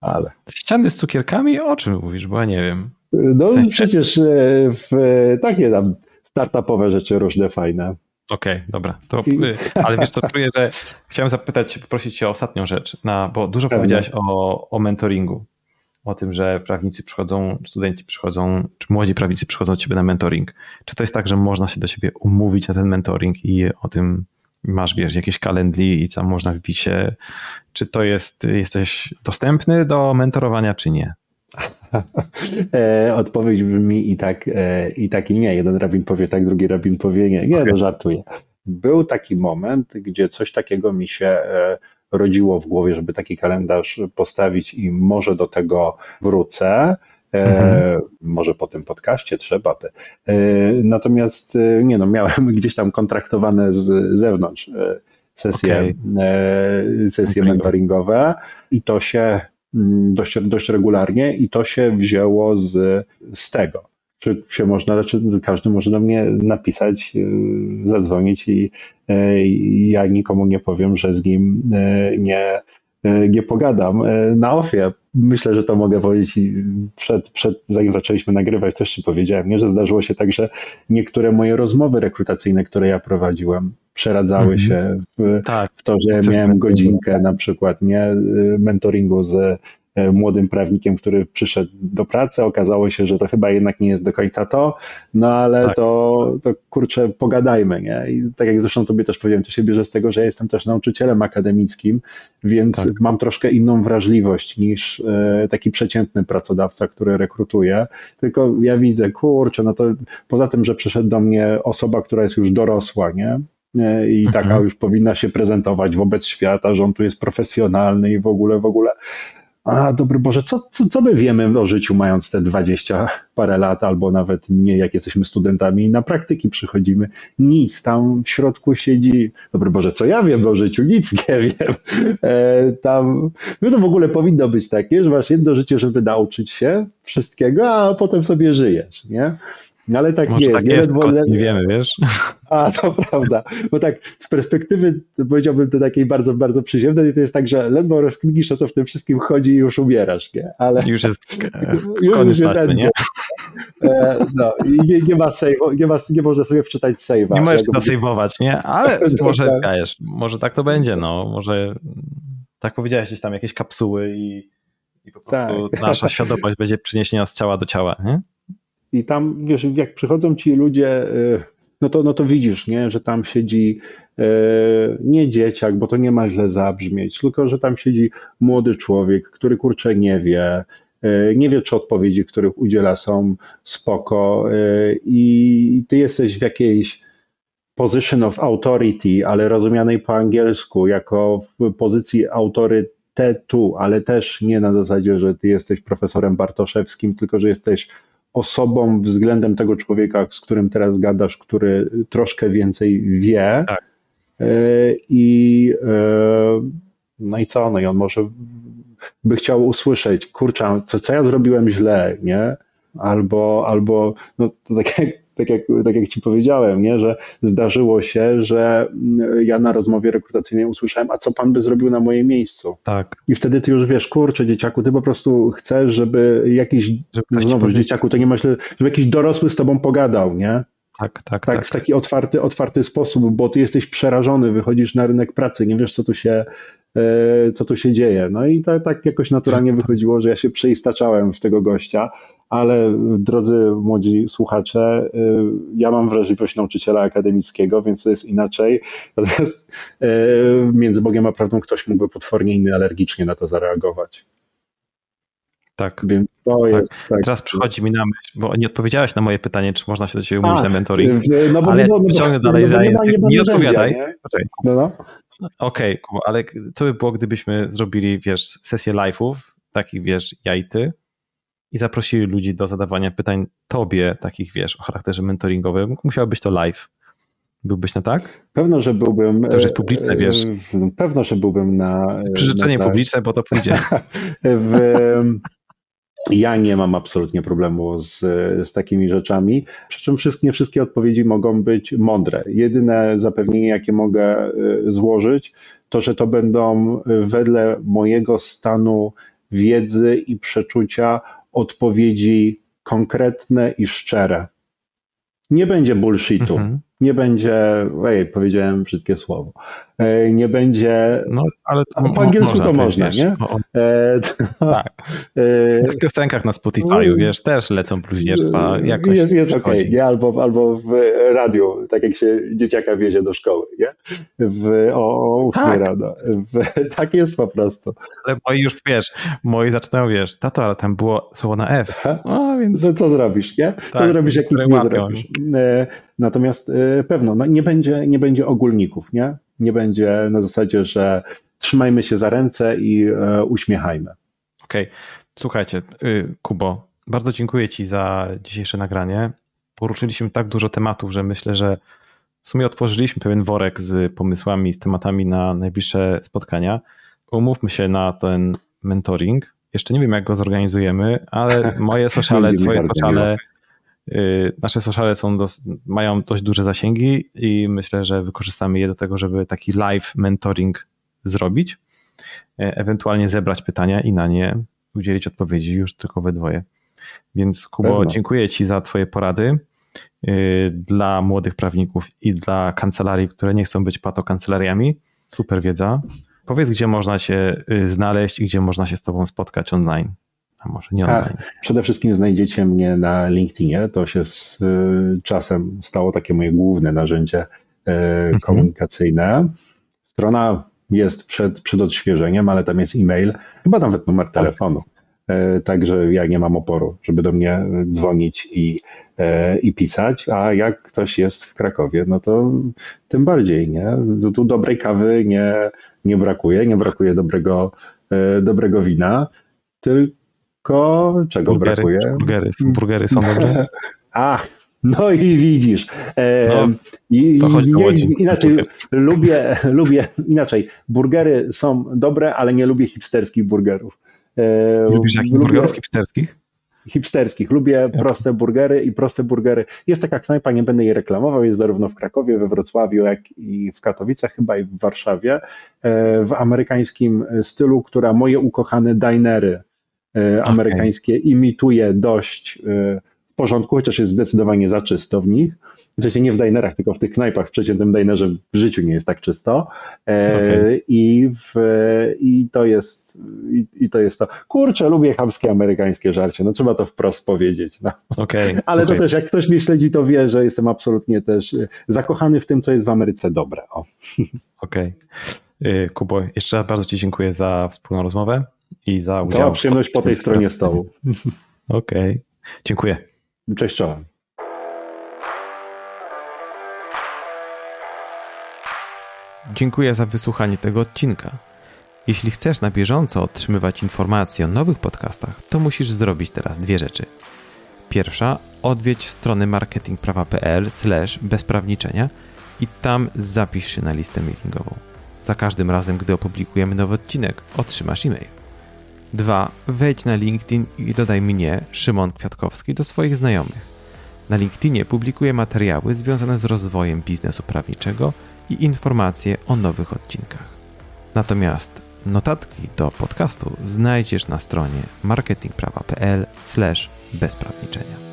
Ale. Ściany z cukierkami? O czym mówisz? Bo ja nie wiem. No w sensie... przecież e, w, takie tam startupowe rzeczy różne fajne. Okej, okay, dobra. To, y, ale wiesz co, czuję, że chciałem zapytać, poprosić cię o ostatnią rzecz, na, bo dużo Pewnie. powiedziałeś o, o mentoringu. o tym, że prawnicy przychodzą, studenci przychodzą, czy młodzi prawnicy przychodzą do ciebie na mentoring. Czy to jest tak, że można się do siebie umówić na ten mentoring i o tym masz, wiesz, jakieś kalendli i tam można wbić się, czy to jest, jesteś dostępny do mentorowania, czy nie? E, odpowiedź brzmi i tak, e, i tak i nie. Jeden rabin powie tak, drugi rabin powie nie. Nie, okay. no żartuję. Był taki moment, gdzie coś takiego mi się e, rodziło w głowie, żeby taki kalendarz postawić i może do tego wrócę. Mhm. Może po tym podcaście trzeba. Te. Natomiast nie no, miałem gdzieś tam kontraktowane z zewnątrz sesje, okay. sesje mentoringowe i to się dość, dość regularnie i to się wzięło z, z tego. Czy się można, czy każdy może do mnie napisać, y, zadzwonić i, y, i ja nikomu nie powiem, że z nim y, nie, nie pogadam na ofie. Myślę, że to mogę powiedzieć przed, przed, zanim zaczęliśmy nagrywać, też ci powiedziałem, nie? że zdarzyło się tak, że niektóre moje rozmowy rekrutacyjne, które ja prowadziłem, przeradzały -hmm. się w, tak. w, to, że miałem godzinkę na przykład nie mentoringu z e, młodym prawnikiem, który przyszedł do pracy. Okazało się, że to chyba jednak nie jest do końca to, no ale tak. to, to kurczę, pogadajmy. Nie? I tak jak zresztą tobie też powiedziałem, to się bierze z tego, że ja jestem też nauczycielem akademickim, więc tak. mam troszkę inną wrażliwość niż e, taki przeciętny pracodawca, który rekrutuje. Tylko ja widzę, kurczę, no to poza tym, że przyszedł do mnie osoba, która jest już dorosła, nie? i taka mhm. już powinna się prezentować wobec świata, że on tu jest profesjonalny i w ogóle, w ogóle. A dobry Boże, co, co, co my wiemy o życiu, mając te 20 parę lat, albo nawet mniej, jak jesteśmy studentami i na praktyki przychodzimy? Nic, tam w środku siedzi, dobry Boże, co ja wiem o życiu? Nic nie wiem. E, tam, no to w ogóle powinno być takie, że masz jedno życie, żeby nauczyć się wszystkiego, a potem sobie żyjesz, nie? No ale tak Może jest. Tak jest, ledwo, nie wiemy, wiesz? A, to prawda. Bo tak z perspektywy, powiedziałbym to takiej bardzo, bardzo przyziemnej, to jest tak, że ledwo rozkminisz o co w tym wszystkim chodzi i już umierasz, nie? Ale już jest koniec już jest nie? E, no nie, nie ma save, nie, ma, nie można sobie wczytać save'a. Nie możesz zasejwować, nie? Ale może, wiesz, może tak to będzie, no. Może tak powiedziałeś, gdzieś tam jakieś kapsuły i, i po prostu tak. nasza świadomość będzie przyniesiona z ciała do ciała, nie? I tam, wiesz, jak przychodzą ci ludzie, y, no to, no to widzisz, nie, że tam siedzi y, nie dzieciak, bo to nie ma źle zabrzmieć, tylko że tam siedzi młody człowiek, który kurczę nie wie, y, nie wie, czy odpowiedzi, których udziela są spoko i ty jesteś w jakiejś position of authority, ale rozumianej po angielsku jako w pozycji autorytetu, ale też nie na zasadzie, że ty jesteś profesorem Bartoszewskim, tylko że jesteś osobą względem tego człowieka, z którym teraz gadasz, który troszkę więcej wie. Tak. E, I e, no i co? No i on może by chciał usłyszeć, kurczę, co, co ja zrobiłem źle, nie? Albo, albo no to tak jak tak jak, tak jak ci powiedziałem, nie, że zdarzyło się, że mm, ja na rozmowie rekrutacyjnej usłyszałem, a co pan by zrobił na moje miejscu? Tak. I wtedy ty już wiesz, kurczę, dzieciaku, ty po prostu chcesz, żeby jakiś, żeby znowu, dzieciaku, to nie masz, żeby jakiś dorosły z tobą pogadał, nie? Tak, tak, tak. Tak, w taki otwarty, otwarty sposób, bo ty jesteś przerażony, wychodzisz na rynek pracy, nie wiesz, co tu się, e, co tu się dzieje. No i tak, tak jakoś naturalnie wychodziło, że ja się przeistaczałem w tego gościa, ale drodzy młodzi słuchacze, y, ja mam wrażliwość nauczyciela akademickiego, więc to jest inaczej. Natomiast między Bogiem a prawdą ktoś mógłby potwornie inny alergicznie na to zareagować. Tak. Więc to tak. jest. Tak. Teraz przychodzi mi na myśl, bo nie odpowiedziałeś na moje pytanie, czy można się do ciebie umówić na mentoring. No bo, ale no, no, ciągnę dalej. No, nie, ma, nie, nie odpowiadaj. Nie? No, no. Okej, okay, ale co by było, gdybyśmy zrobili, wiesz, sesję live'ów, takich, wiesz, ja i ty, i zaprosili ludzi do zadawania pytań tobie, takich wiesz, o charakterze mentoringowym, musiał być to live. Byłbyś na tak? Pewno, że byłbym. To już jest publiczne, wiesz. Pewno, że byłbym na. Przyrzeczenie na publiczne, bo to pójdzie. w, ja nie mam absolutnie problemu z, z takimi rzeczami. Przy czym wszystkie, wszystkie odpowiedzi mogą być mądre. Jedyne zapewnienie, jakie mogę y, złożyć, to że to będą wedle mojego stanu wiedzy i przeczucia odpowiedzi konkretne i szczere. Nie będzie bullshitu. Mhm. nie będzie, ej, powiedziałem brzydkie słowo, nie będzie, no, ale po angielsku to można, nie? O, e, tak. E, w piosenkach na Spotify'u, wiesz, też lecą bluźnierstwa jakoś Jest, jest okej, okay, nie? Albo, albo w radiu, tak jak się dzieciaka wiezie do szkoły, nie? W, o, o 8 tak. rano. W, tak jest po prostu. Ale moi już, wiesz, moi zaczynają, wiesz, tato, ale tam było słowo na F, no, więc... No, co zrobisz, nie? Co tak, zrobisz, jak nic nie zrobisz? E, natomiast e, pewno, no, nie, będzie, nie będzie ogólników, nie? Nie będzie na zasadzie, że trzymajmy się za ręce i e, uśmiechajmy. Okej, okay. słuchajcie, y, Kubo, bardzo dziękuję Ci za dzisiejsze nagranie. Poruszyliśmy tak dużo tematów, że myślę, że w sumie otworzyliśmy pewien worek z pomysłami, z tematami na najbliższe spotkania. Umówmy się na ten mentoring. Jeszcze nie wiem, jak go zorganizujemy, ale moje sociale, twoje sociale, y, nasze sociale są dos, mają dość duże zasięgi i myślę, że wykorzystamy je do tego, żeby taki live mentoring zrobić, e, ewentualnie zebrać pytania i na nie udzielić odpowiedzi już tylko we dwoje. Więc Kubo, Pewno. dziękuję Ci za Twoje porady y, dla młodych prawników i dla kancelarii, które nie chcą być patokancelariami. Super wiedza. Powiedz, gdzie można się y, znaleźć i gdzie można się z Tobą spotkać online. A może nie online. A, przede wszystkim znajdziecie mnie na LinkedInie. To się z y, czasem stało takie moje główne narzędzie mhm. komunikacyjne. Strona jest przed, przed odświeżeniem, ale tam jest e-mail, chyba nawet numer tak. telefonu. E, także ja nie mam oporu, żeby do mnie dzwonić i, i pisać, a jak ktoś jest w Krakowie, no to tym bardziej, nie? Tu dobrej kawy nie, nie brakuje, nie brakuje dobrego, dobrego wina, tylko czego burgery, brakuje? Burgery, burgery są dobre? Ach, no i widzisz. no, i, to chodzi nie, inaczej, lubię, lubię, inaczej, burgery są dobre, ale nie lubię hipsterskich burgerów. E, Lubisz jakich burgerów hipsterskich? Hipsterskich. Lubię proste burgery i proste burgery. Jest taka knajpa, nie będę jej reklamował, jest zarówno w Krakowie, we Wrocławiu, jak i w Katowicach, chyba i w Warszawie, e, w amerykańskim stylu, która moje ukochane dinery e, amerykańskie okay. imituje dość w porządku, chociaż jest zdecydowanie za czysto w nich. W sensie nie w dinerach, tylko w tych knajpach w przeciętnym dinerze w życiu nie jest tak czysto. E, okay. i, w, i, to jest, i, i, to jest to. Kurczę, lubię chamskie amerykańskie żarcie, no trzeba to wprost powiedzieć. No. Okay, Ale to też, jak ktoś mnie śledzi, to wie, że jestem absolutnie też zakochany w tym, co jest w Ameryce dobre. Okej. Kubo, jeszcze raz bardzo Ci dziękuję za wspólną rozmowę i za udział. Cała przyjemność po tej stronie stołu. Okej. Okay. Dziękuję. Cześć, czołem. Dziękuję za wysłuchanie tego odcinka. Jeśli chcesz na bieżąco otrzymywać informacje o nowych podcastach, to musisz zrobić teraz dwie rzeczy. Pierwsza, odwiedź strony marketingprawa.pl bezprawniczenia i tam zapisz się na listę mailingową. Za każdym razem, gdy opublikujemy nowy odcinek, otrzymasz e-mail. Dwa, wejdź na LinkedIn i dodaj mnie, Szymon Kwiatkowski, do swoich znajomych. Na LinkedInie publikuję materiały związane z rozwojem biznesu prawniczego i informacje o nowych odcinkach. Natomiast notatki do podcastu znajdziesz na stronie marketingprawa.pl/bezprawniczenia.